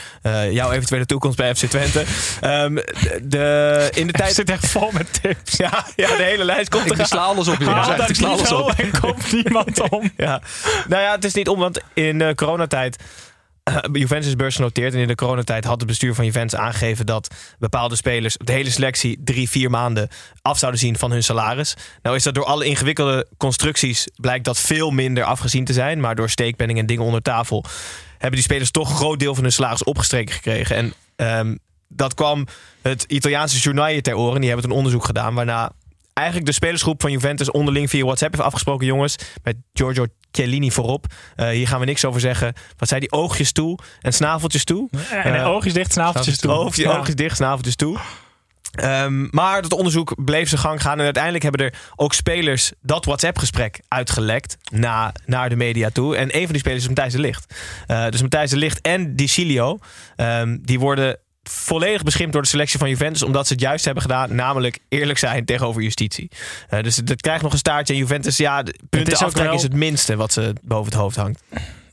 jouw eventuele toekomst bij FC Twente. Ehm, de, in de tijd... zit echt vol met tips. Ja, ja, de hele lijst komt Ik eraan. sla alles op, Haal Ik sla alles op. en komt niemand om. Ja. Nou ja, het is niet om, want in coronatijd. Juventus is beursgenoteerd en in de coronatijd had het bestuur van Juventus aangegeven dat bepaalde spelers de hele selectie drie, vier maanden af zouden zien van hun salaris. Nou is dat door alle ingewikkelde constructies blijkt dat veel minder afgezien te zijn, maar door steekpenning en dingen onder tafel hebben die spelers toch een groot deel van hun salaris opgestreken gekregen. En ehm, dat kwam het Italiaanse journaal ter oren. Die hebben een onderzoek gedaan waarna eigenlijk de spelersgroep van Juventus onderling via WhatsApp heeft afgesproken, jongens, met Giorgio Chiellini voorop. Eh, hier gaan we niks over zeggen. Wat zei die oogjes toe en snaveltjes toe? En Eh, oogjes dicht, snaveltjes toe. Oogjes, dicht, snaveltjes toe. Ehm, maar dat onderzoek bleef zijn gang gaan. En uiteindelijk hebben er ook spelers dat WhatsApp-gesprek uitgelekt na, naar de media toe. En een van die spelers is Matthijs de Ligt. Eh, dus Matthijs de Ligt en Dicilio, ehm die worden volledig beschimpt door de selectie van Juventus... omdat ze het juist hebben gedaan, namelijk eerlijk zijn tegenover justitie. Eh, dus het krijgt nog een staartje. En Juventus, ja, punten aftrekken wel- is het minste wat ze boven het hoofd hangt.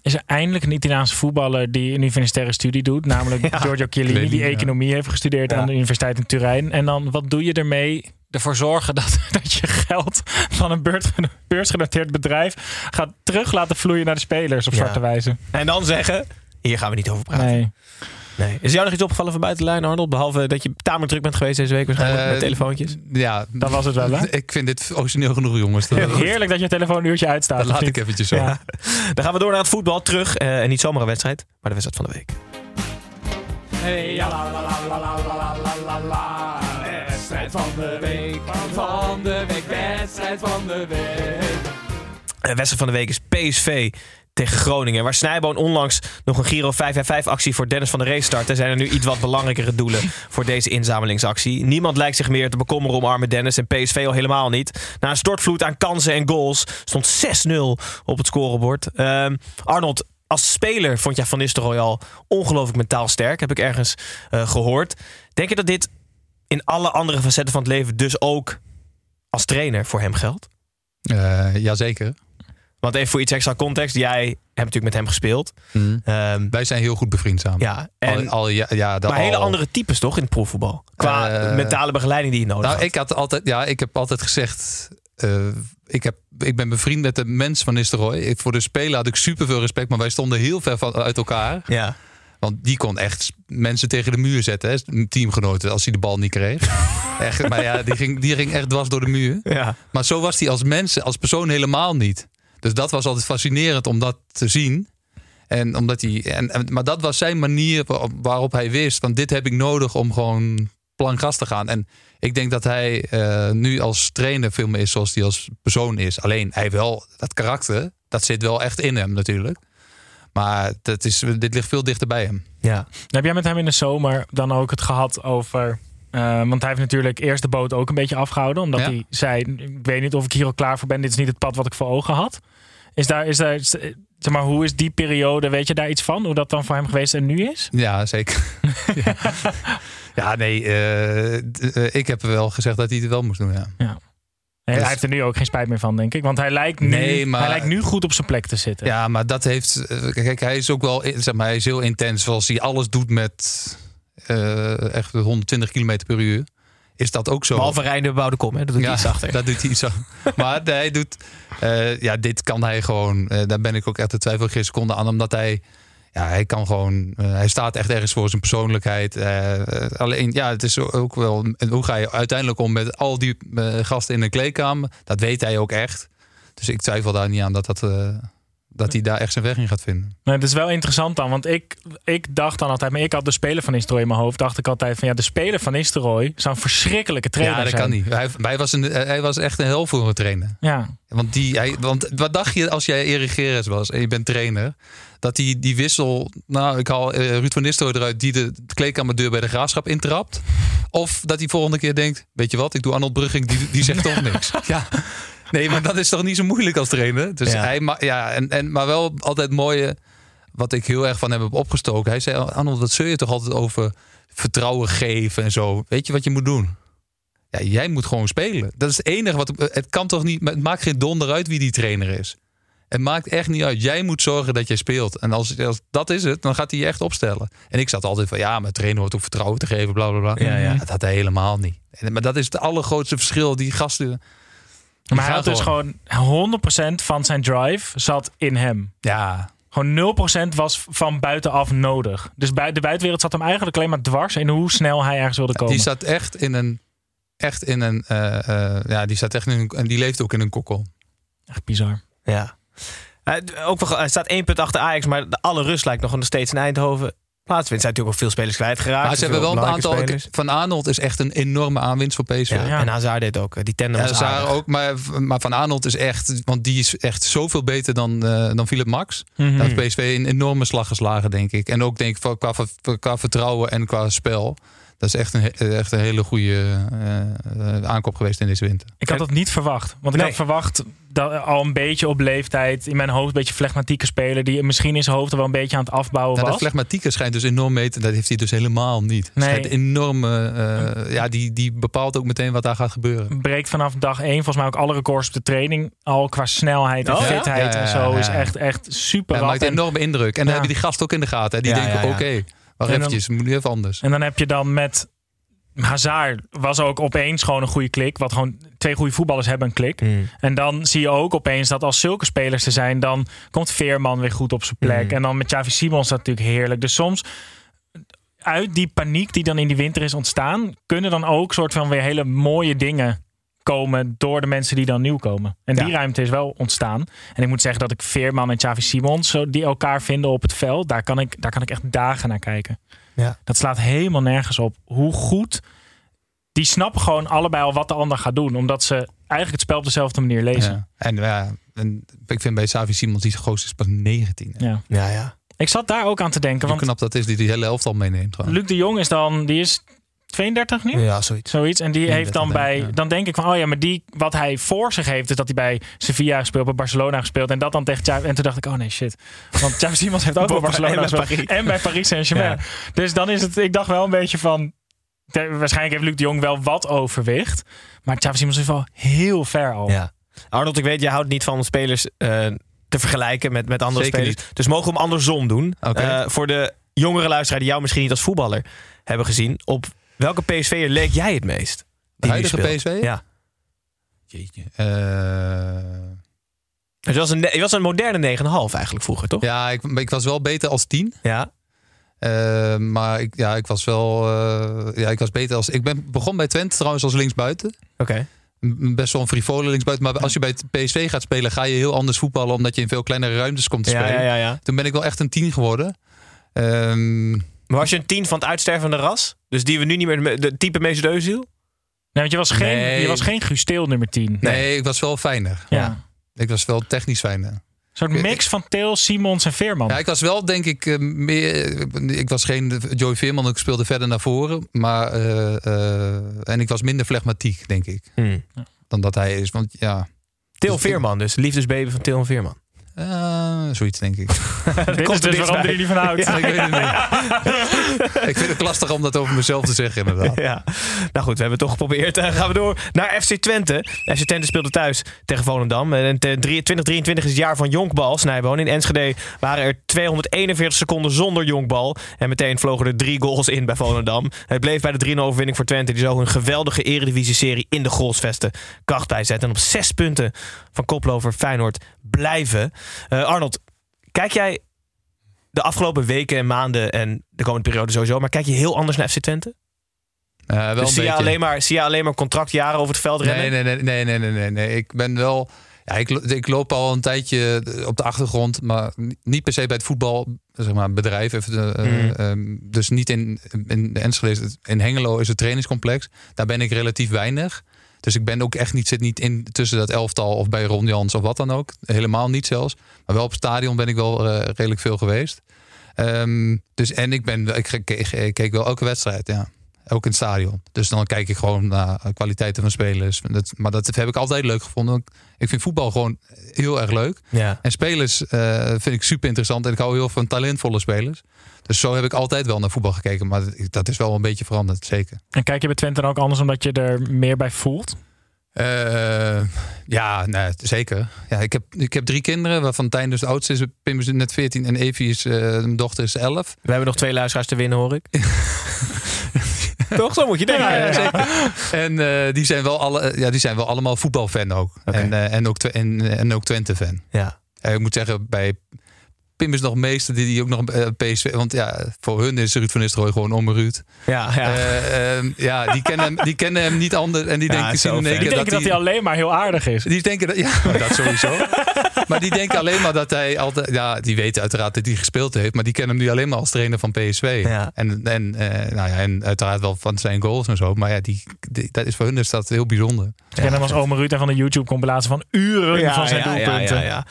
Is er eindelijk een Italiaanse voetballer die een universitaire studie doet. Namelijk Ja. Giorgio Chiellini, die economie heeft gestudeerd Ja. aan de Universiteit in Turijn. En dan, wat doe je ermee? Ervoor zorgen dat, dat je geld van een beurs- beursgenoteerd bedrijf gaat terug laten vloeien naar de spelers op Ja. zwarte wijze. En dan zeggen, hier gaan we niet over praten. Nee. Nee. Is jou nog iets opgevallen van buitenlijn Arnold? Behalve dat je tamelijk druk bent geweest deze week waarschijnlijk eh, met telefoontjes. Ja. dat was het wel, hè? Ik vind dit origineel genoeg, jongens. Heerlijk dat je telefoon een uurtje uitstaat. Dat laat ik eventjes zo. Dan gaan we door naar het voetbal, terug. Eh, en niet zomaar een wedstrijd, maar de wedstrijd van de week. Hey, ja, la, la, la, la, la, la, la, Wedstrijd van de week, van de week, wedstrijd van de week. Eh, wedstrijd van de week is PSV tegen Groningen. Waar Snijboon onlangs nog een Giro 555-actie voor Dennis van der Rees startte... zijn er nu iets wat belangrijkere doelen voor deze inzamelingsactie. Niemand lijkt zich meer te bekommeren om arme Dennis en PSV al helemaal niet. Na een stortvloed aan kansen en goals stond 6-0 op het scorebord. Ehm, Arnold, als speler vond jij Van Nistelrooy al ongelooflijk mentaal sterk. Heb ik ergens eh, gehoord. Denk je dat dit in alle andere facetten van het leven dus ook als trainer voor hem geldt? Eh, jazeker. Want even voor iets extra context. Jij hebt natuurlijk met hem gespeeld. Mm. Ehm, Wij zijn heel goed bevriend samen. ja, en, al, al, ja, ja, dat maar hele andere types toch in het proefvoetbal? Qua Eh, mentale begeleiding die je nodig Nou, had. ik had altijd, ja, ik heb altijd gezegd. eh, ik, heb, ik ben bevriend met de mens van Nistelrooy. Ik, voor de speler had ik superveel respect, maar wij stonden heel ver van, uit elkaar. Ja. Want die kon echt mensen tegen de muur zetten, hè, een teamgenoten, als hij de bal niet kreeg. echt, maar ja, die ging, die ging echt dwars door de muur. Ja. Maar zo was hij als mens, als persoon helemaal niet. Dus dat was altijd fascinerend om dat te zien. En omdat hij, en, en- maar dat was zijn manier wa- waarop hij wist: van dit heb ik nodig om gewoon plankgas te gaan. En ik denk dat hij eh, nu als trainer veel meer is zoals hij als persoon is. Alleen hij wel dat karakter, dat zit wel echt in hem natuurlijk. Maar dat is, dit ligt veel dichter bij hem. Ja. Heb jij met hem in de zomer dan ook het gehad over... eh, want hij heeft natuurlijk eerst de boot ook een beetje afgehouden. Omdat Ja. hij zei, ik weet niet of ik hier al klaar voor ben. Dit is niet het pad wat ik voor ogen had. Is daar, is daar, zeg maar, hoe is die periode, weet je daar iets van? Hoe dat dan voor hem geweest en nu is? Ja, zeker. ja. ja, nee, eh, eh, ik heb wel gezegd dat hij het wel moest doen. Ja. Nee, Dus- Hij heeft er nu ook geen spijt meer van, denk ik. Want hij lijkt nu, Nee, maar- hij lijkt nu goed op zijn plek te zitten. Ja, maar dat heeft. eh, Kijk, hij is ook wel. Zeg maar, hij is heel intens. Zoals hij alles doet met. eh, echt 120 km per uur. Is dat ook zo? Behalve rijden bebouwde kom, hè? dat doet hij iets achter. Dat doet hij iets achter. maar hij doet. eh, ja, dit kan hij gewoon. eh, daar ben ik ook echt de twijfel geen seconde aan. Omdat hij. ja, hij kan gewoon, eh, hij staat echt ergens voor zijn persoonlijkheid. Alleen, ja, het is ook wel, en hoe ga je uiteindelijk om met al die gasten in de kleedkamer? Dat weet hij ook echt. Dus ik twijfel daar niet aan dat, dat, dat hij daar echt zijn weg in gaat vinden. Nee, het is wel interessant dan, want ik, ik dacht dan altijd, maar ik had de speler van Nistelrooy in mijn hoofd, dacht ik altijd van ja, de speler van Nistelrooy zou een verschrikkelijke trainer ja, dat zijn. kan niet. Hij, hij, was een, hij was echt een hel voor een trainer. Ja. Want, die, hij, want wat dacht je als jij Erik Gerrits was en je bent trainer? Dat die, die wissel, nou ik haal eh, Ruud van Nistelrooy eruit die de kleedkamerdeur bij de graafschap intrapt. Of dat hij volgende keer denkt, weet je wat, ik doe Arnold Brugging, die, die zegt toch niks. Ja. Nee, maar dat is toch niet zo moeilijk als trainer. Dus Ja. hij, ja, en, en, maar wel altijd mooie, wat ik heel erg van hem heb opgestoken. Hij zei, Arnold, wat zul je toch altijd over vertrouwen geven en zo. Weet je wat je moet doen? Ja, jij moet gewoon spelen. Dat is het enige wat. Het kan toch niet. Het maakt geen donder uit wie die trainer is. Het maakt echt niet uit. Jij moet zorgen dat jij speelt. En als, als dat is het, dan gaat hij je echt opstellen. En ik zat altijd van ja, maar trainer hoort ook vertrouwen te geven, bla bla bla. Ja, ja. Dat had hij helemaal niet. En- Maar dat is het allergrootste verschil. Die gasten. Maar hij had dus gewoon 100% van zijn drive zat in hem. Ja. Gewoon 0% was van buitenaf nodig. Dus bij de buitenwereld zat hem eigenlijk alleen maar dwars in hoe snel hij ergens wilde komen. Die zat echt in een. Echt in een. eh, eh, ja, die zat echt in een. En die leeft ook in een kokkel. Echt bizar. Ja. Hij, ook wel, hij staat één punt achter Ajax, maar de alle rust lijkt nog steeds in Eindhoven. Plaatsvindt zijn natuurlijk ook veel spelers kwijtgeraakt. Maar ze hebben wel een aantal. spelers. Van Arnold is echt een enorme aanwinst voor PSV. Ja, En Hazard deed ook. eh, Die tandem Ja, was aardig. ook, maar, maar Van Arnold is echt, want die is echt zoveel beter dan, eh dan Philip Max. Dat heeft PSV een enorme slag geslagen, denk ik. En ook denk ik qua, qua, qua vertrouwen en qua spel. Dat is echt een, echt een hele goede eh, aankoop geweest in deze winter. Ik had dat niet verwacht. Want ik Nee. had verwacht dat al een beetje op leeftijd in mijn hoofd een beetje flegmatieke speler die misschien in zijn hoofd er wel een beetje aan het afbouwen Nou, de was. flegmatieke schijnt dus enorm mee te... Dat heeft hij dus helemaal niet. Nee. Schijnt enorme... eh, ja, die, die bepaalt ook meteen wat daar gaat gebeuren. breekt vanaf dag één volgens mij ook alle records op de training. Al qua snelheid en Oh, ja? fitheid Ja, ja, en zo is echt, echt super Ja, maakt een En- enorme indruk. En dan heb je die gast ook in de gaten. Hè? Die Ja, denken, ja, ja. oké, wacht En dan- eventjes, moet nu even anders. En dan heb je dan met Hazard was ook opeens gewoon een goede klik. Wat gewoon twee goede voetballers hebben een klik. Mm. En dan zie je ook opeens dat als zulke spelers er zijn, dan komt Veerman weer goed op zijn plek. Mm. En dan met Xavi Simons dat natuurlijk heerlijk. Dus soms uit die paniek die dan in die winter is ontstaan, kunnen dan ook soort van weer hele mooie dingen komen door de mensen die dan nieuw komen. En die ruimte is wel ontstaan. En ik moet zeggen dat ik Veerman en Xavi Simons, die elkaar vinden op het veld, daar kan ik, daar kan ik echt dagen naar kijken. Ja. Dat slaat helemaal nergens op. Hoe goed. Die snappen gewoon allebei al wat de ander gaat doen. Omdat ze eigenlijk het spel op dezelfde manier lezen. Ja. En ja, en ik vind bij Savi Simons, die goos is pas 19. hè. Ja. Ja, ja. Ik zat daar ook aan te denken. Hoe Want knap dat is, die die hele elftal meeneemt. Gewoon. Luc de Jong is dan. Die is 32 nu? Ja, zoiets. Zoiets. En die heeft dan 32 bij. denk ik, ja. Dan denk ik van. Oh ja, maar die. Wat hij voor zich heeft. Is dat hij bij Sevilla gespeeld. Bij Barcelona gespeeld. En dat dan tegen Xavi. En toen dacht ik. Oh nee, shit. Want Xavi Simons heeft ook bij En Barcelona bij gespeeld. Paris. En bij Paris Saint-Germain. Dus dan is het. Ik dacht wel een beetje van. Waarschijnlijk heeft Luc de Jong wel wat overwicht. Maar Xavi Simons is wel heel ver al. Ja. Arnold, ik weet, je houdt niet van spelers eh, te vergelijken met, met andere Zeker spelers. Dus mogen we hem andersom doen. Eh, voor de jongere luisteraar die jou misschien niet als voetballer hebben gezien. Op welke PSV'er leek jij het meest? De huidige? PSV? Ja. Jeetje. Eh, Dus je was een, je was een moderne 9,5 eigenlijk vroeger, toch? ja, ik, ik was wel beter als 10. Ja. Eh, maar ik, ja, ik was wel. eh, ja, ik was beter als. Ik ben begon bij Twente trouwens als linksbuiten. Oké. Best wel een frivole linksbuiten. Maar als je bij het PSV gaat spelen, ga je heel anders voetballen. Omdat je in veel kleinere ruimtes komt te Ja, spelen. ja, ja, ja. Toen ben ik wel echt een 10 geworden. Ehm, Maar was je een 10 van het uitstervende ras? Dus die we nu niet meer... De, de type Özil? Nee, want je was geen, Nee. je was geen Gusteel nummer 10. nee. ik was wel fijner. Ja. Ik was wel technisch fijner. Een soort mix van Til, Simons en Veerman. Ja, ik was wel, denk ik, eh, meer. Ik was geen Joey Veerman, ik speelde verder naar voren. Maar. eh, eh, en ik was minder flegmatiek, denk ik. Hmm. Dan dat hij is. Want ja. Til Veerman dus. Liefdesbaby van Til en Veerman. Eh, zoiets, denk ik. Dit is dus waarom er niet van houdt. ik weet het niet. ik vind het lastig om dat over mezelf te zeggen, inderdaad. Ja. Nou goed, we hebben het toch geprobeerd. Eh, gaan we door naar FC Twente. FC Twente speelde thuis tegen Volendam. En te- drie- 2023 is het jaar van Jonkbal, Snijboon. In Enschede waren er 241 seconden zonder Jonkbal. En meteen vlogen er drie goals in bij Volendam. Het bleef bij de 3-0 overwinning voor Twente. Die zo een geweldige eredivisie-serie in de goalsvesten kracht bijzetten. En op zes punten van koplover Feyenoord blijven. Eh, Arnold, kijk jij de afgelopen weken en maanden en de komende periode sowieso, maar kijk je heel anders naar FC Twente? Uh, wel dus een zie, je alleen maar, zie je alleen maar contractjaren over het veld rennen? Nee, nee, nee, nee, nee, nee, nee. Ik ben wel. Ja, ik, ik loop al een tijdje op de achtergrond, maar niet per se bij het voetbal, zeg maar, bedrijf. Even, uh, Mm. um, dus niet in, in Enschede. In Hengelo is het trainingscomplex. Daar ben ik relatief weinig. Dus ik ben ook echt niet, zit niet in tussen dat elftal of bij Ron Jans of wat dan ook. Helemaal niet zelfs. Maar wel op het stadion ben ik wel uh, redelijk veel geweest. Um, dus en ik ben, ik, ik, ik keek wel elke wedstrijd, ja. Ook in het stadion. Dus dan kijk ik gewoon naar kwaliteiten van spelers. Dat, maar dat heb ik altijd leuk gevonden. Ik vind voetbal gewoon heel erg leuk. Ja. En spelers uh, vind ik super interessant. En ik hou heel van talentvolle spelers. Dus zo heb ik altijd wel naar voetbal gekeken. Maar dat is wel een beetje veranderd, zeker. En kijk je bij Twente dan ook anders omdat je er meer bij voelt? Uh, ja, nee, zeker. Ja, ik, heb, ik heb drie kinderen, waarvan Tijn dus de oudste is. Pim is net 14 en Evie is, uh, mijn dochter is 11. We hebben nog twee luisteraars te winnen, hoor ik. Toch? Zo moet je denken. Ja, ja, zeker. En uh, die, zijn wel alle, ja, die zijn wel allemaal voetbalfan ook. Okay. En, uh, en, ook en, en ook Twente-fan. Ja. Ik moet zeggen, bij Pim is nog meester die, die ook nog een PSV... Want ja, voor hun is Ruud van Nistelrooy gewoon om Ruud. Ja, ja. Uh, ja die, kennen hem, die kennen hem niet anders. En die ja, denken, zien in die denken dat, dat hij alleen maar heel aardig is. Die denken dat, ja, dat sowieso. maar die denken alleen maar dat hij altijd... Ja, die weten uiteraard dat hij gespeeld heeft. Maar die kennen hem nu alleen maar als trainer van PSV. Ja. En, en, uh, nou ja, en uiteraard wel van zijn goals en zo. Maar ja, die, die dat is voor hun is dat heel bijzonder. Ik ken hem als Omer Ruud en van de YouTube-compilatie van uren ja, van zijn ja, doelpunten. Ja, ja,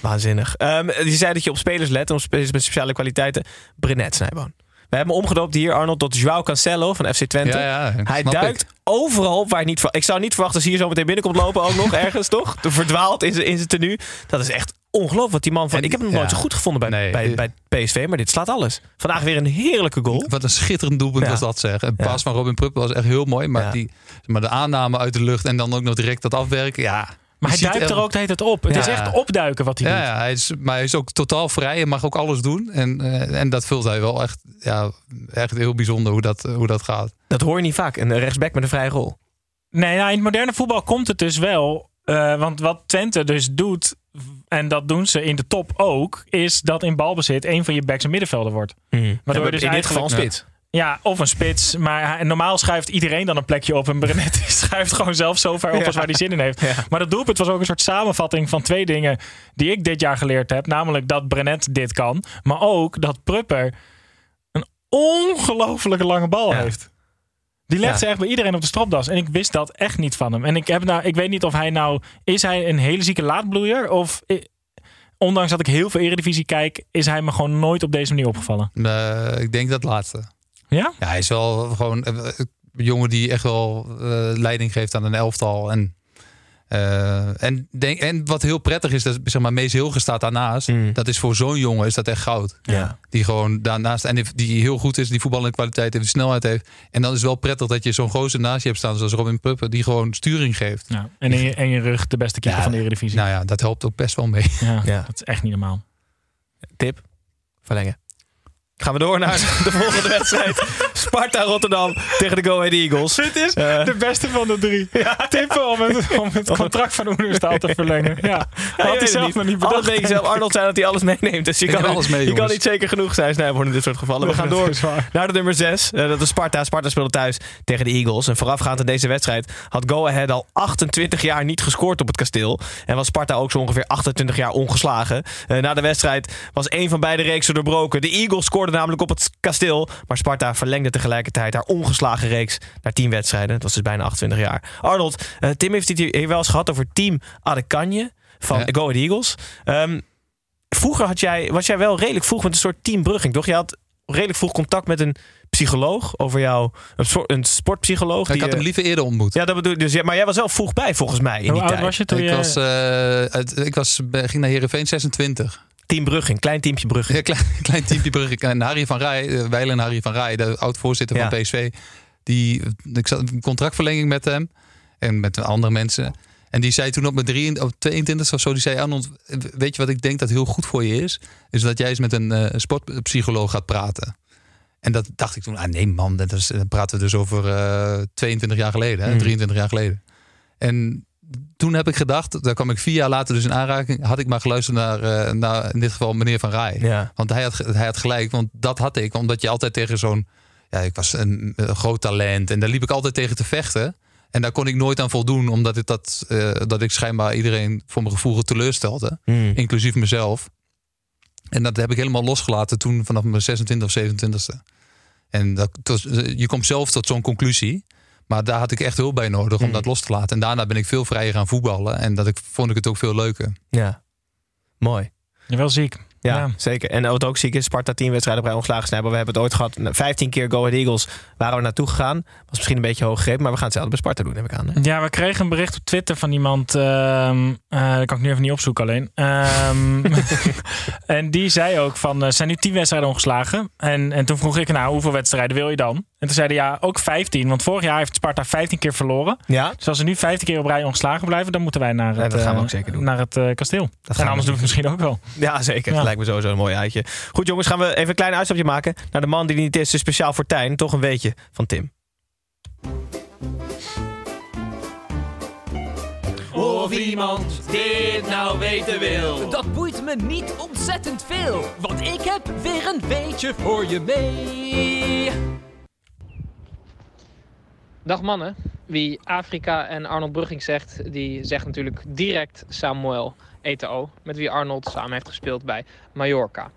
Waanzinnig. Um, je zei dat je op spelers let, op spelers met speciale kwaliteiten. Brenet Snijboon. We hebben hem omgedoopt hier, Arnold, tot João Cancelo van FC Twente. Ja, ja, hij duikt ik. overal waar hij niet... Ik zou niet verwachten dat hij hier zo meteen binnenkomt lopen ook nog ergens, toch? Verdwaald in zijn, in zijn tenue. Dat is echt ongelooflijk wat die man van... En, ik heb hem nooit zo goed gevonden bij, nee, bij, bij PSV, maar dit slaat alles. Vandaag weer een heerlijke goal. Wat een schitterend doelpunt ja. was dat zeg. Een pas van Robin Prupp was echt heel mooi. Maar, die, maar de aanname uit de lucht en dan ook nog direct dat afwerken, ja... Maar hij duikt er ook de hele tijd op. Het ja. is echt opduiken wat hij ja, doet. Ja, hij is, maar hij is ook totaal vrij. Hij mag ook alles doen. En, uh, en dat vult hij wel echt, ja, echt heel bijzonder hoe dat, hoe dat gaat. Dat hoor je niet vaak. Een rechtsback met een vrije rol. Nee, nou, in het moderne voetbal komt het dus wel. Uh, want wat Twente dus doet, en dat doen ze in de top ook, is dat in balbezit een van je backs een middenvelder wordt. Mm. Waardoor ja, dus in dit geval een spits. Ja, of een spits. Maar normaal schuift iedereen dan een plekje op. En Brenet schuift gewoon zelf zo ver op als waar hij zin in heeft. Ja. Maar dat doelpunt was ook een soort samenvatting van twee dingen die ik dit jaar geleerd heb. Namelijk dat Brenet dit kan. Maar ook dat Prupper een ongelofelijke lange bal Ja. heeft. Die legt Ja. ze echt bij iedereen op de stropdas. En ik wist dat echt niet van hem. En ik, heb nou, ik weet niet of hij nou... Is hij een hele zieke laadbloeier? Of... Ondanks dat ik heel veel Eredivisie kijk, is hij me gewoon nooit op deze manier opgevallen. Uh, ik denk dat laatste. Ja? Ja, hij is wel gewoon uh, een jongen die echt wel uh, leiding geeft aan een elftal. En, uh, en, denk, en wat heel prettig is, dat zeg maar, Mees Hilger staat daarnaast. Mm. Dat is voor zo'n jongen is dat echt goud. Ja. Die gewoon daarnaast, en die- die heel goed is, die voetballende kwaliteit heeft, die snelheid heeft. En dan is het wel prettig dat je zo'n gozer naast je hebt staan, zoals Robin Puppen, die gewoon sturing geeft. Ja. En in je, en je rug de beste keeper Ja, van de Eredivisie. Nou ja, dat helpt ook best wel mee. Ja, Ja. Dat is echt niet normaal. Tip. Verlengen. Gaan we door naar de volgende wedstrijd. Sparta Rotterdam tegen de Go Ahead Eagles. Dit is Eh. de beste van de drie. Tippen om het, om het contract van Oenerstal te verlengen. Ja. Ja, Had hij zelf het nog niet bedacht. zelf. Arnold zei dat hij alles meeneemt. Dus je Ik kan, alles mee, je kan niet zeker genoeg zijn, Snijboon, in dit soort gevallen. We gaan door naar de nummer 6. dat is Sparta. Sparta speelde thuis tegen de Eagles. En voorafgaand aan deze wedstrijd had Go Ahead al 28 jaar niet gescoord op het kasteel. En was Sparta ook zo ongeveer 28 jaar ongeslagen. Eh, na de wedstrijd was één van beide reeksen doorbroken. De Eagles namelijk op het kasteel. Maar Sparta verlengde tegelijkertijd haar ongeslagen reeks naar 10 wedstrijden. Dat was dus bijna 28 jaar. Arnold, eh, Tim heeft het hier wel eens gehad over Team Adekanje van Ja. Go Ahead Eagles. Ehm, vroeger had jij, was jij wel redelijk vroeg met een soort teambrugging, toch? Je had redelijk vroeg contact met een psycholoog over jou, een, soort, een sportpsycholoog. Ik die, had hem eh, liever eerder ontmoet. Ja, dat bedoel ik. Dus, ja, maar jij was wel vroeg bij volgens mij in Hoe die oud tijd. was je toen Ik je... was, eh, uit- ik was, ging naar Heerenveen 26. Team Brugging, klein teampje Brugging. Ja, klein, klein teampje Brugge. En Harry van Rij, eh, Weilen Harry van Rij, de oud-voorzitter Ja. van PSV. Die, ik zat een contractverlenging met hem en met andere mensen. En die zei toen op mijn 23 of 22 of zo, die zei Arnold, weet je wat ik denk dat heel goed voor je is? Is dat jij eens met een eh, sportpsycholoog gaat praten. En dat dacht ik toen, ah nee man, dat is, dan praten we dus over eh, 22 jaar geleden, hè, Mm. 23 jaar geleden. En toen heb ik gedacht, daar kwam ik vier jaar later dus in aanraking, had ik maar geluisterd naar, eh, naar in dit geval meneer Van Rij. Ja. Want hij had, hij had gelijk, want dat had ik, omdat je altijd tegen zo'n, ja, ik was een, een groot talent en daar liep ik altijd tegen te vechten. En daar kon ik nooit aan voldoen, omdat ik dat, eh, dat ik schijnbaar iedereen voor mijn gevoel teleurstelde, Hmm. inclusief mezelf. En dat heb ik helemaal losgelaten toen vanaf mijn 26 of 27ste. En dat, je komt zelf tot zo'n conclusie. Maar daar had ik echt hulp bij nodig om Hmm. dat los te laten. En daarna ben ik veel vrijer gaan voetballen. En dat ik, vond ik het ook veel leuker. Ja, mooi. Je wel ziek. Ja, Ja. zeker. En wat ook ziek is, Sparta 10 wedstrijden bij ontslagen snijden. We hebben het ooit gehad. 15 keer Go Ahead Eagles waren we naartoe gegaan. Was misschien een beetje hoog gegrepen, maar we gaan hetzelfde bij Sparta doen, heb ik aan. hè? Ja, we kregen een bericht op Twitter van iemand. ehm eh, dat kan ik nu even niet opzoeken alleen. Ehm, en die zei ook van, er zijn nu 10 wedstrijden ongeslagen. En, en toen vroeg ik, nou, hoeveel wedstrijden wil je dan? En toen zeiden ja, ook 15. Want vorig jaar heeft Sparta 15 keer verloren. Ja. Dus als ze nu 15 keer op rij ongeslagen blijven, dan moeten wij naar Ja, het, dat gaan we eh, ook zeker doen. Naar het eh, kasteel. gaan en we anders doen we het misschien ook wel. Ja, zeker. Ja. Lijkt me sowieso een mooi uitje. Goed jongens, gaan we even een klein uitstapje maken naar de man die niet is. Dus speciaal voor Tijn. Toch een weetje van Tim. Of iemand dit nou weten wil. Dat boeit me niet ontzettend veel. Want ik heb weer een beetje voor je mee. Dag mannen. Wie Afrika en Arnold Brugging zegt, die zegt natuurlijk direct Samuel Eto'o. Met wie Arnold samen heeft gespeeld bij Mallorca.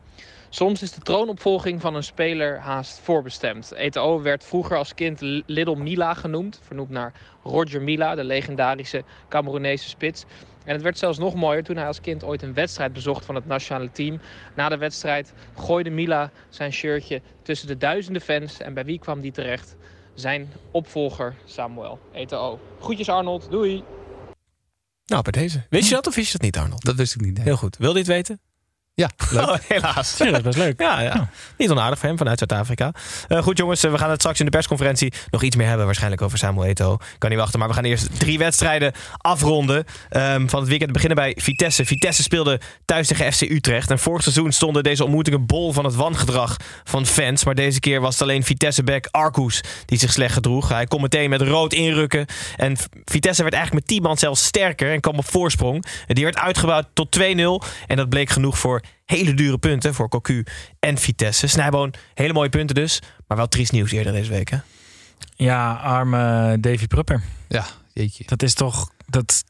Soms is de troonopvolging van een speler haast voorbestemd. Eto'o werd vroeger als kind Little Mila genoemd. Vernoemd naar Roger Mila, de legendarische Cameroenese spits. En het werd zelfs nog mooier toen hij als kind ooit een wedstrijd bezocht van het nationale team. Na de wedstrijd gooide Mila zijn shirtje tussen de duizenden fans. En bij wie kwam die terecht? Zijn opvolger Samuel Eto'o. Groetjes Arnold, doei! Nou, bij deze. Wist je dat of wist je dat niet, Arnold? Dat wist ik niet. nee. Heel goed. Wil je het weten? Ja, leuk. Oh, helaas. Ja, dat is best leuk. Ja, ja. Niet onaardig voor hem vanuit Zuid-Afrika. Eh, goed jongens, eh, we gaan het straks in de persconferentie nog iets meer hebben. Waarschijnlijk over Samuel Eto'o. Kan niet wachten. Maar we gaan eerst drie wedstrijden afronden. ehm, van het weekend beginnen bij Vitesse. Vitesse speelde thuis tegen FC Utrecht. En vorig seizoen stonden deze ontmoetingen bol van het wangedrag van fans. Maar deze keer was het alleen Vitesse-back Arcus die zich slecht gedroeg. Hij kon meteen met rood inrukken. En Vitesse werd eigenlijk met 10 man zelfs sterker en kwam op voorsprong. En Die werd uitgebouwd tot 2-0. En dat bleek genoeg voor hele dure punten voor Cocu en Vitesse. Snijboon, hele mooie punten dus. Maar wel triest nieuws eerder deze week, hè? Ja, arme Davy Prupper. Ja, jeetje. Dat is toch. Dat,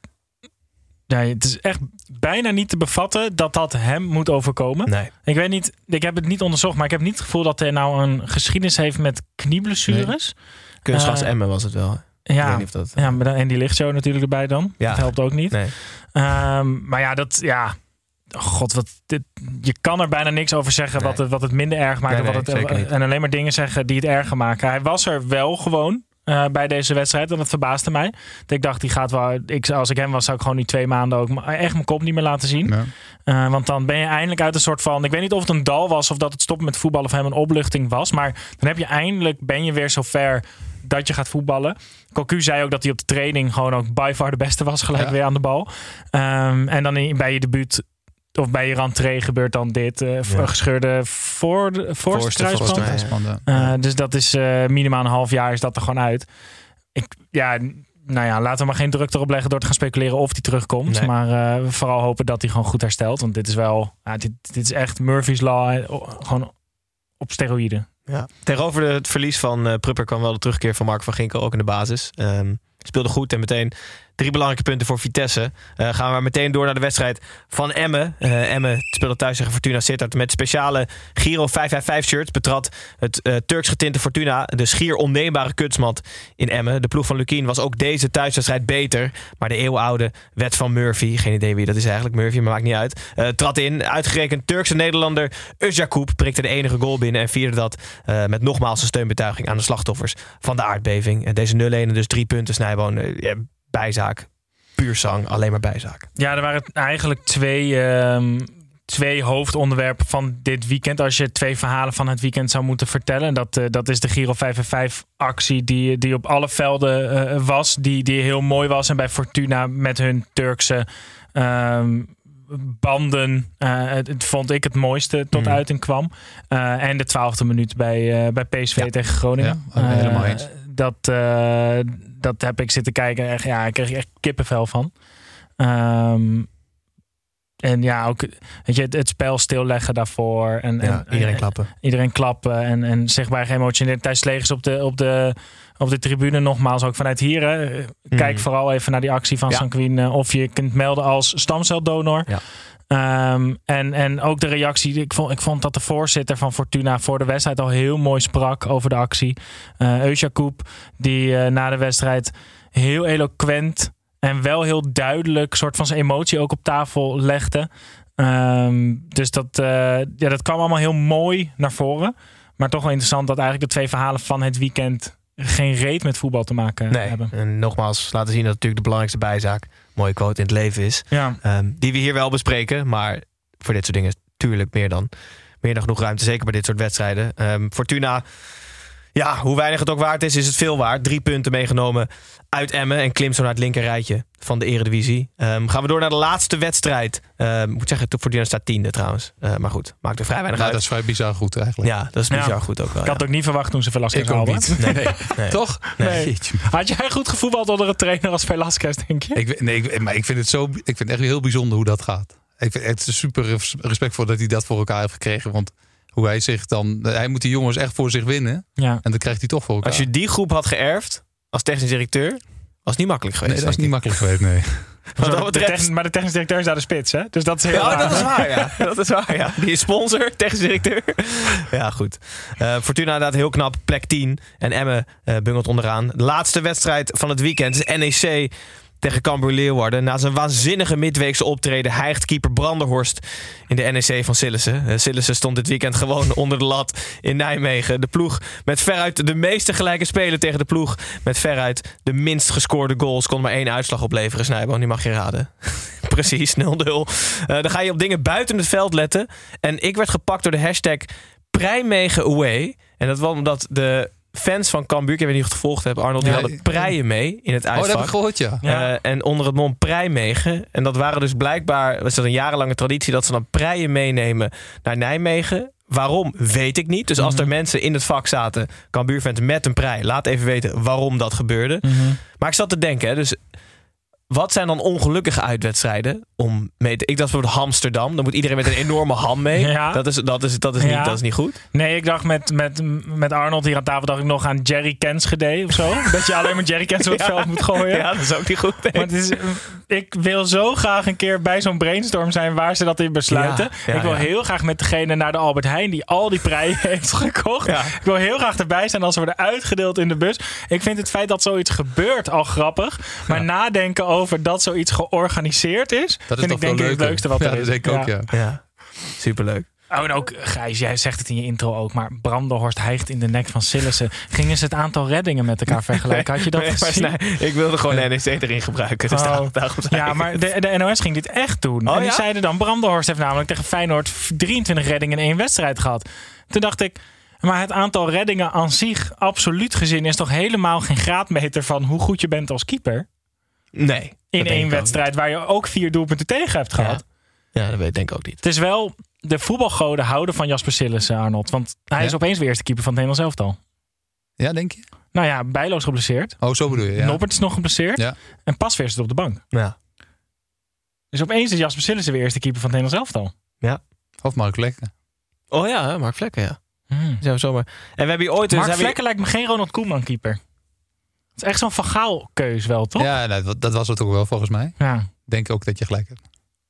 ja, het is echt bijna niet te bevatten dat dat hem moet overkomen. Nee. Ik weet niet, ik heb het niet onderzocht, maar ik heb niet het gevoel dat hij nou een geschiedenis heeft met knieblessures. Kunstgas Eh, Emmen was het wel. Ik Ja, weet niet of dat... ja, maar dan, en die lichtshow natuurlijk erbij dan. Ja. Dat helpt ook niet. Nee. Ehm, maar ja, dat, ja. God, wat, dit, je kan er bijna niks over zeggen wat, het, wat het minder erg maakt. Nee, en nee, wat het, en alleen maar dingen zeggen die het erger maken. Hij was er wel gewoon eh, bij deze wedstrijd. En dat verbaasde mij. Dat ik dacht, die gaat wel. Ik, als ik hem was, zou ik gewoon die twee maanden ook echt mijn kop niet meer laten zien. Eh, want dan ben je eindelijk uit een soort van. Ik weet niet of het een dal was of dat het stoppen met voetballen of hem een opluchting was. Maar dan heb je eindelijk ben je weer zover dat je gaat voetballen. Cocu zei ook dat hij op de training gewoon ook by far de beste was, gelijk Ja. weer aan de bal. Ehm, en dan in- bij je debuut of bij je rentree gebeurt dan dit. eh, Ja. Gescheurde voor, voorste Voorste, kruisband. ja. Eh, dus dat is eh, minimaal een half jaar is dat er gewoon uit. Ik, ja, nou ja, laten we maar geen druk erop leggen door te gaan speculeren of hij terugkomt. Nee. Maar eh, vooral hopen dat hij gewoon goed herstelt. Want dit is wel, ja, dit, dit is echt Murphy's Law. Gewoon op steroïden. Ja. Tegenover de- het verlies van eh Prupper kwam wel de terugkeer van Mark van Ginkel ook in de basis. Ehm, speelde goed en meteen drie belangrijke punten voor Vitesse. Eh, gaan we meteen door naar de wedstrijd van Emmen. Eh Emmen speelde thuis tegen Fortuna Sittard met speciale Giro 555 shirts. Betrad het eh, Turks getinte Fortuna de schier onneembare kunstmat in Emmen. De ploeg van Lukien was ook deze thuiswedstrijd beter. Maar de eeuwenoude wet van Murphy, geen idee wie dat is eigenlijk, Murphy, maar maakt niet uit. trad in. Uitgerekend Turkse Nederlander Özjakoub prikte de enige goal binnen en vierde dat met nogmaals een steunbetuiging aan de slachtoffers van de aardbeving. Deze 0-1 en dus drie punten Snijboon. Eh, bijzaak. Puur zang, alleen maar bijzaak. Ja, er waren eigenlijk twee, ehm, twee hoofdonderwerpen van dit weekend. Als je twee verhalen van het weekend zou moeten vertellen. Dat, eh, dat is de Giro 555 actie die, die op alle velden eh, was. Die, die heel mooi was. En bij Fortuna met hun Turkse ehm, banden. eh, het, het vond ik het mooiste tot Mhm. uiting kwam. Eh, en de twaalfde minuut bij, eh, bij PSV Ja. tegen Groningen. Ja, helemaal Eh, eens. Dat, eh, dat heb ik zitten kijken. Echt, ja, ik kreeg echt kippenvel van. Ehm, en ja, ook weet je, het, het spel stilleggen daarvoor. En, Ja, en, iedereen en- klappen. Iedereen klappen en, en zichtbaar geëmotioneerd. Thijs Legers op de, op, de, op de tribune nogmaals, ook vanuit hier. Hè. Kijk Mhm. vooral even naar die actie van Ja. Sanquin. eh, Of je kunt melden als stamceldonor. Ja. Ehm, en, en ook de reactie. Ik vond, ik vond dat de voorzitter van Fortuna voor de wedstrijd al heel mooi sprak over de actie. Eusja Koep, die eh, na de wedstrijd heel eloquent en wel heel duidelijk soort van zijn emotie ook op tafel legde. Ehm, dus dat, eh, ja, dat kwam allemaal heel mooi naar voren. Maar toch wel interessant dat eigenlijk de twee verhalen van het weekend geen reet met voetbal te maken Nee, hebben. en nogmaals laten zien dat natuurlijk de belangrijkste bijzaak, mooie quote in het leven is. Ja. Ehm, die we hier wel bespreken, maar voor dit soort dingen is tuurlijk meer dan, meer dan genoeg ruimte. Zeker bij dit soort wedstrijden. Ehm, Fortuna, ja, hoe weinig het ook waard is, is het veel waard. Drie punten meegenomen uit Emmen en klimt zo naar het linker rijtje van de Eredivisie. Ehm, gaan we door naar de laatste wedstrijd. Ehm, ik moet zeggen, Fortuna staat tiende trouwens. Eh, maar goed, maakt er vrij weinig Nou, uit. dat is vrij bizar goed eigenlijk. Ja, dat is bizar Ja. goed ook wel. Ik had ja. ook niet verwacht toen ze Velasquez Ik haalden. Nee, Nee. nee. Toch? Nee. Had jij goed gevoetbald onder een trainer als Velasquez, denk je? Ik, nee, ik, maar ik vind het zo. Ik vind het echt heel bijzonder hoe dat gaat. Ik vind het is super res- respectvol dat hij dat voor elkaar heeft gekregen. Want hoe hij zich dan. Hij moet die jongens echt voor zich winnen. Ja. En dat krijgt hij toch voor elkaar. Als je die groep had geërfd als technisch directeur, was het niet makkelijk geweest. nee, dat is niet makkelijk geweest. Nee. Dat De betreft- maar de technisch directeur is daar de spits, hè? Dus dat is heel Ja, raar. dat is waar, ja. Dat is waar, ja. Die is sponsor, technisch directeur. Ja, goed. Eh, Fortuna inderdaad heel knap, plek 10. En Emmen eh, bungelt onderaan. De laatste wedstrijd van het weekend is NEC tegen Cambuur Leeuwarden. Na zijn waanzinnige midweekse optreden hijgt keeper Branderhorst in de NEC van Sillissen. Uh, Sillissen stond dit weekend gewoon onder de lat in Nijmegen. De ploeg met veruit de meeste gelijke spelen tegen de ploeg met veruit de minst gescoorde goals. Kon maar één uitslag opleveren, Snijboom. Die mag je raden. Precies, 0-0. Eh, dan ga je op dingen buiten het veld letten. En ik werd gepakt door de hashtag Prijmegen Away. En dat was omdat de fans van Cambuur, ik weet niet of je het gevolgd hebt, Arnold, die Ja, hadden preien mee in het Oh, uitvak. dat heb ik gehoord, ja. Ja. Eh, en onder het mom Prijmegen. En dat waren dus blijkbaar, was dat een jarenlange traditie, dat ze dan preien meenemen naar Nijmegen. Waarom, weet ik niet. Dus als er mensen in het vak zaten, Cambuurfans met een prei, laat even weten waarom dat gebeurde. Mhm. Maar ik zat te denken, hè, dus wat zijn dan ongelukkige uitwedstrijden om mee te... Ik dacht bijvoorbeeld Amsterdam. Dan moet iedereen met een enorme ham mee. Ja. Dat, is, dat, is, dat, is niet, Ja. dat is niet goed. Nee, ik dacht met, met, met Arnold hier aan tafel dacht ik nog aan Jerry Kenschede of zo. dat je alleen maar Jerry Kens op het veld moet gooien. Ja, dat is ook niet goed. nee. Het is, ik wil zo graag een keer bij zo'n brainstorm zijn waar ze dat in besluiten. Ja, ik wil heel graag met degene naar de Albert Heijn die al die preien heeft gekocht. Ik wil heel graag erbij zijn als ze worden uitgedeeld in de bus. Ik vind het feit dat zoiets gebeurt al grappig. Maar nadenken over dat zoiets georganiseerd is, Dat is vind toch ik denk ik het leukste wat ja, er is. dat denk ik ook, ja. Ja, superleuk. Oh, en ook, Gijs, jij zegt het in je intro ook, maar Brandenhorst hijgt in de nek van Sillissen. Gingen ze het aantal reddingen met elkaar vergelijken? Had je dat Nee, gezien? Snij, ik wilde gewoon de NEC erin gebruiken. Dus Oh. daar, Ja, maar de, de NOS ging dit echt doen. Oh, en die ja? zeiden dan, Brandenhorst heeft namelijk tegen Feyenoord 23 reddingen in één wedstrijd gehad. Toen dacht ik, maar het aantal reddingen aan zich, absoluut gezien, is toch helemaal geen graadmeter van hoe goed je bent als keeper? Nee. In één wedstrijd waar je ook vier doelpunten tegen hebt gehad. Ja, dat weet ik denk ik ook niet. Het is wel, de voetbalgoden houden van Jasper Sillissen, Arnold. Want hij Ja? is opeens weer eerste keeper van het Nederlands elftal. Ja, denk je? Nou ja, Bijloos geblesseerd. Oh, zo bedoel je. Ja. Noppert is nog geblesseerd. Ja. En Pasveer zit op de bank. Ja. Dus opeens is Jasper Sillissen weer eerste keeper van het Nederlands elftal. Of Mark Vlekken. Oh ja, Mark Vlekken, ja. Hmm. Zo, zomaar. En we hebben hier ooit... dus Mark hebben Vlekken lijkt me geen Ronald Koeman keeper. Is echt zo'n Van keus wel, toch? Ja, nou, dat- dat was het ook wel volgens mij. Ja. Ik denk ook dat je gelijk hebt.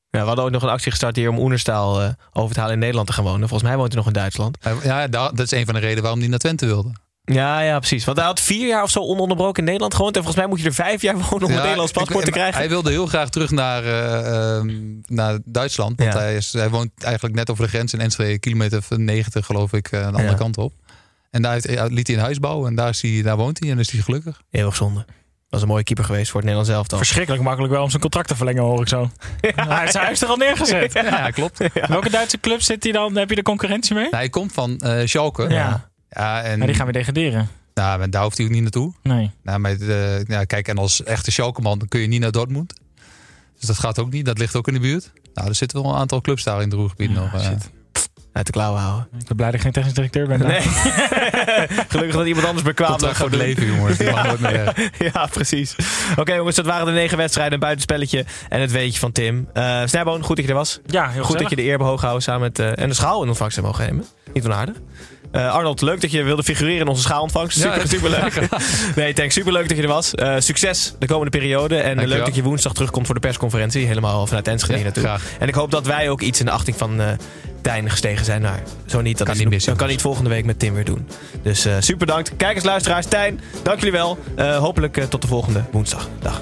Ja, we hadden ook nog een actie gestart hier om Oenerstaal eh, over te halen in Nederland te gaan wonen. Volgens mij woont hij nog in Duitsland. Ja, da- dat is een van de redenen waarom hij naar Twente wilde. Ja, ja, precies. Want hij had vier jaar of zo ononderbroken in Nederland gewoond. En volgens mij moet je er vijf jaar wonen om Ja, een Nederlands ik- paspoort te krijgen. Hij wilde heel graag terug naar, eh, ehm, naar Duitsland. Want Ja. hij, is, hij woont eigenlijk net over de grens in Enschede, kilometer of 90 geloof ik, eh, aan de andere Ja. kant op. En daar liet hij een huis bouwen en daar, is hij, daar woont hij en is hij gelukkig. Eeuwig zonde. Dat is een mooie keeper geweest voor het Nederlands elftal. Verschrikkelijk makkelijk wel om zijn contract te verlengen, hoor ik zo. Hij is zijn huis er al neergezet. Ja, klopt. Welke Duitse club zit hij dan? Heb je de concurrentie mee? Nou, hij komt van eh Schalke. Ja. Ja, en, Maar die gaan weer degraderen. nou, maar daar hoeft hij ook niet naartoe. Nee. Nou, maar, eh, ja, kijk, en als echte Schalke-man dan kun je niet naar Dortmund. Dus dat gaat ook niet. Dat ligt ook in de buurt. Nou, er zitten wel een aantal clubs daar in het Roergebied nog. eh. Uit de klauwen houden. Ik ben blij dat ik geen technisch directeur ben. Nee. Gelukkig dat iemand anders bekwaam het doen. leven, jongens. Die mag nooit meer weg. ja, precies. Oké, jongens, dat waren de negen wedstrijden, een buitenspelletje en het weetje van Tim. Eh Snijboon, goed dat je er was. Ja, heel Goed gezellig. dat je de eer behoog houden samen met... eh, en de schaal in ontvangst hebt mogen nemen. Niet onaardig. Eh Arnold, leuk dat je wilde figureren in onze schaalontvangst. Ja, Super, super leuk. nee, thanks. Super leuk dat je er was. Eh, succes de komende periode. En Dankjewel. leuk dat je woensdag terugkomt voor de persconferentie. Helemaal vanuit Enschede Ja, graag. En ik hoop dat wij ook iets in de achting van eh Tijn gestegen zijn. Nou, zo niet. Dat Kan is niet Dan kan hij het volgende week met Tim weer doen. Dus eh, super bedankt. Kijkers, luisteraars. Tijn, dank jullie wel. Eh, hopelijk eh, tot de volgende woensdag. Dag.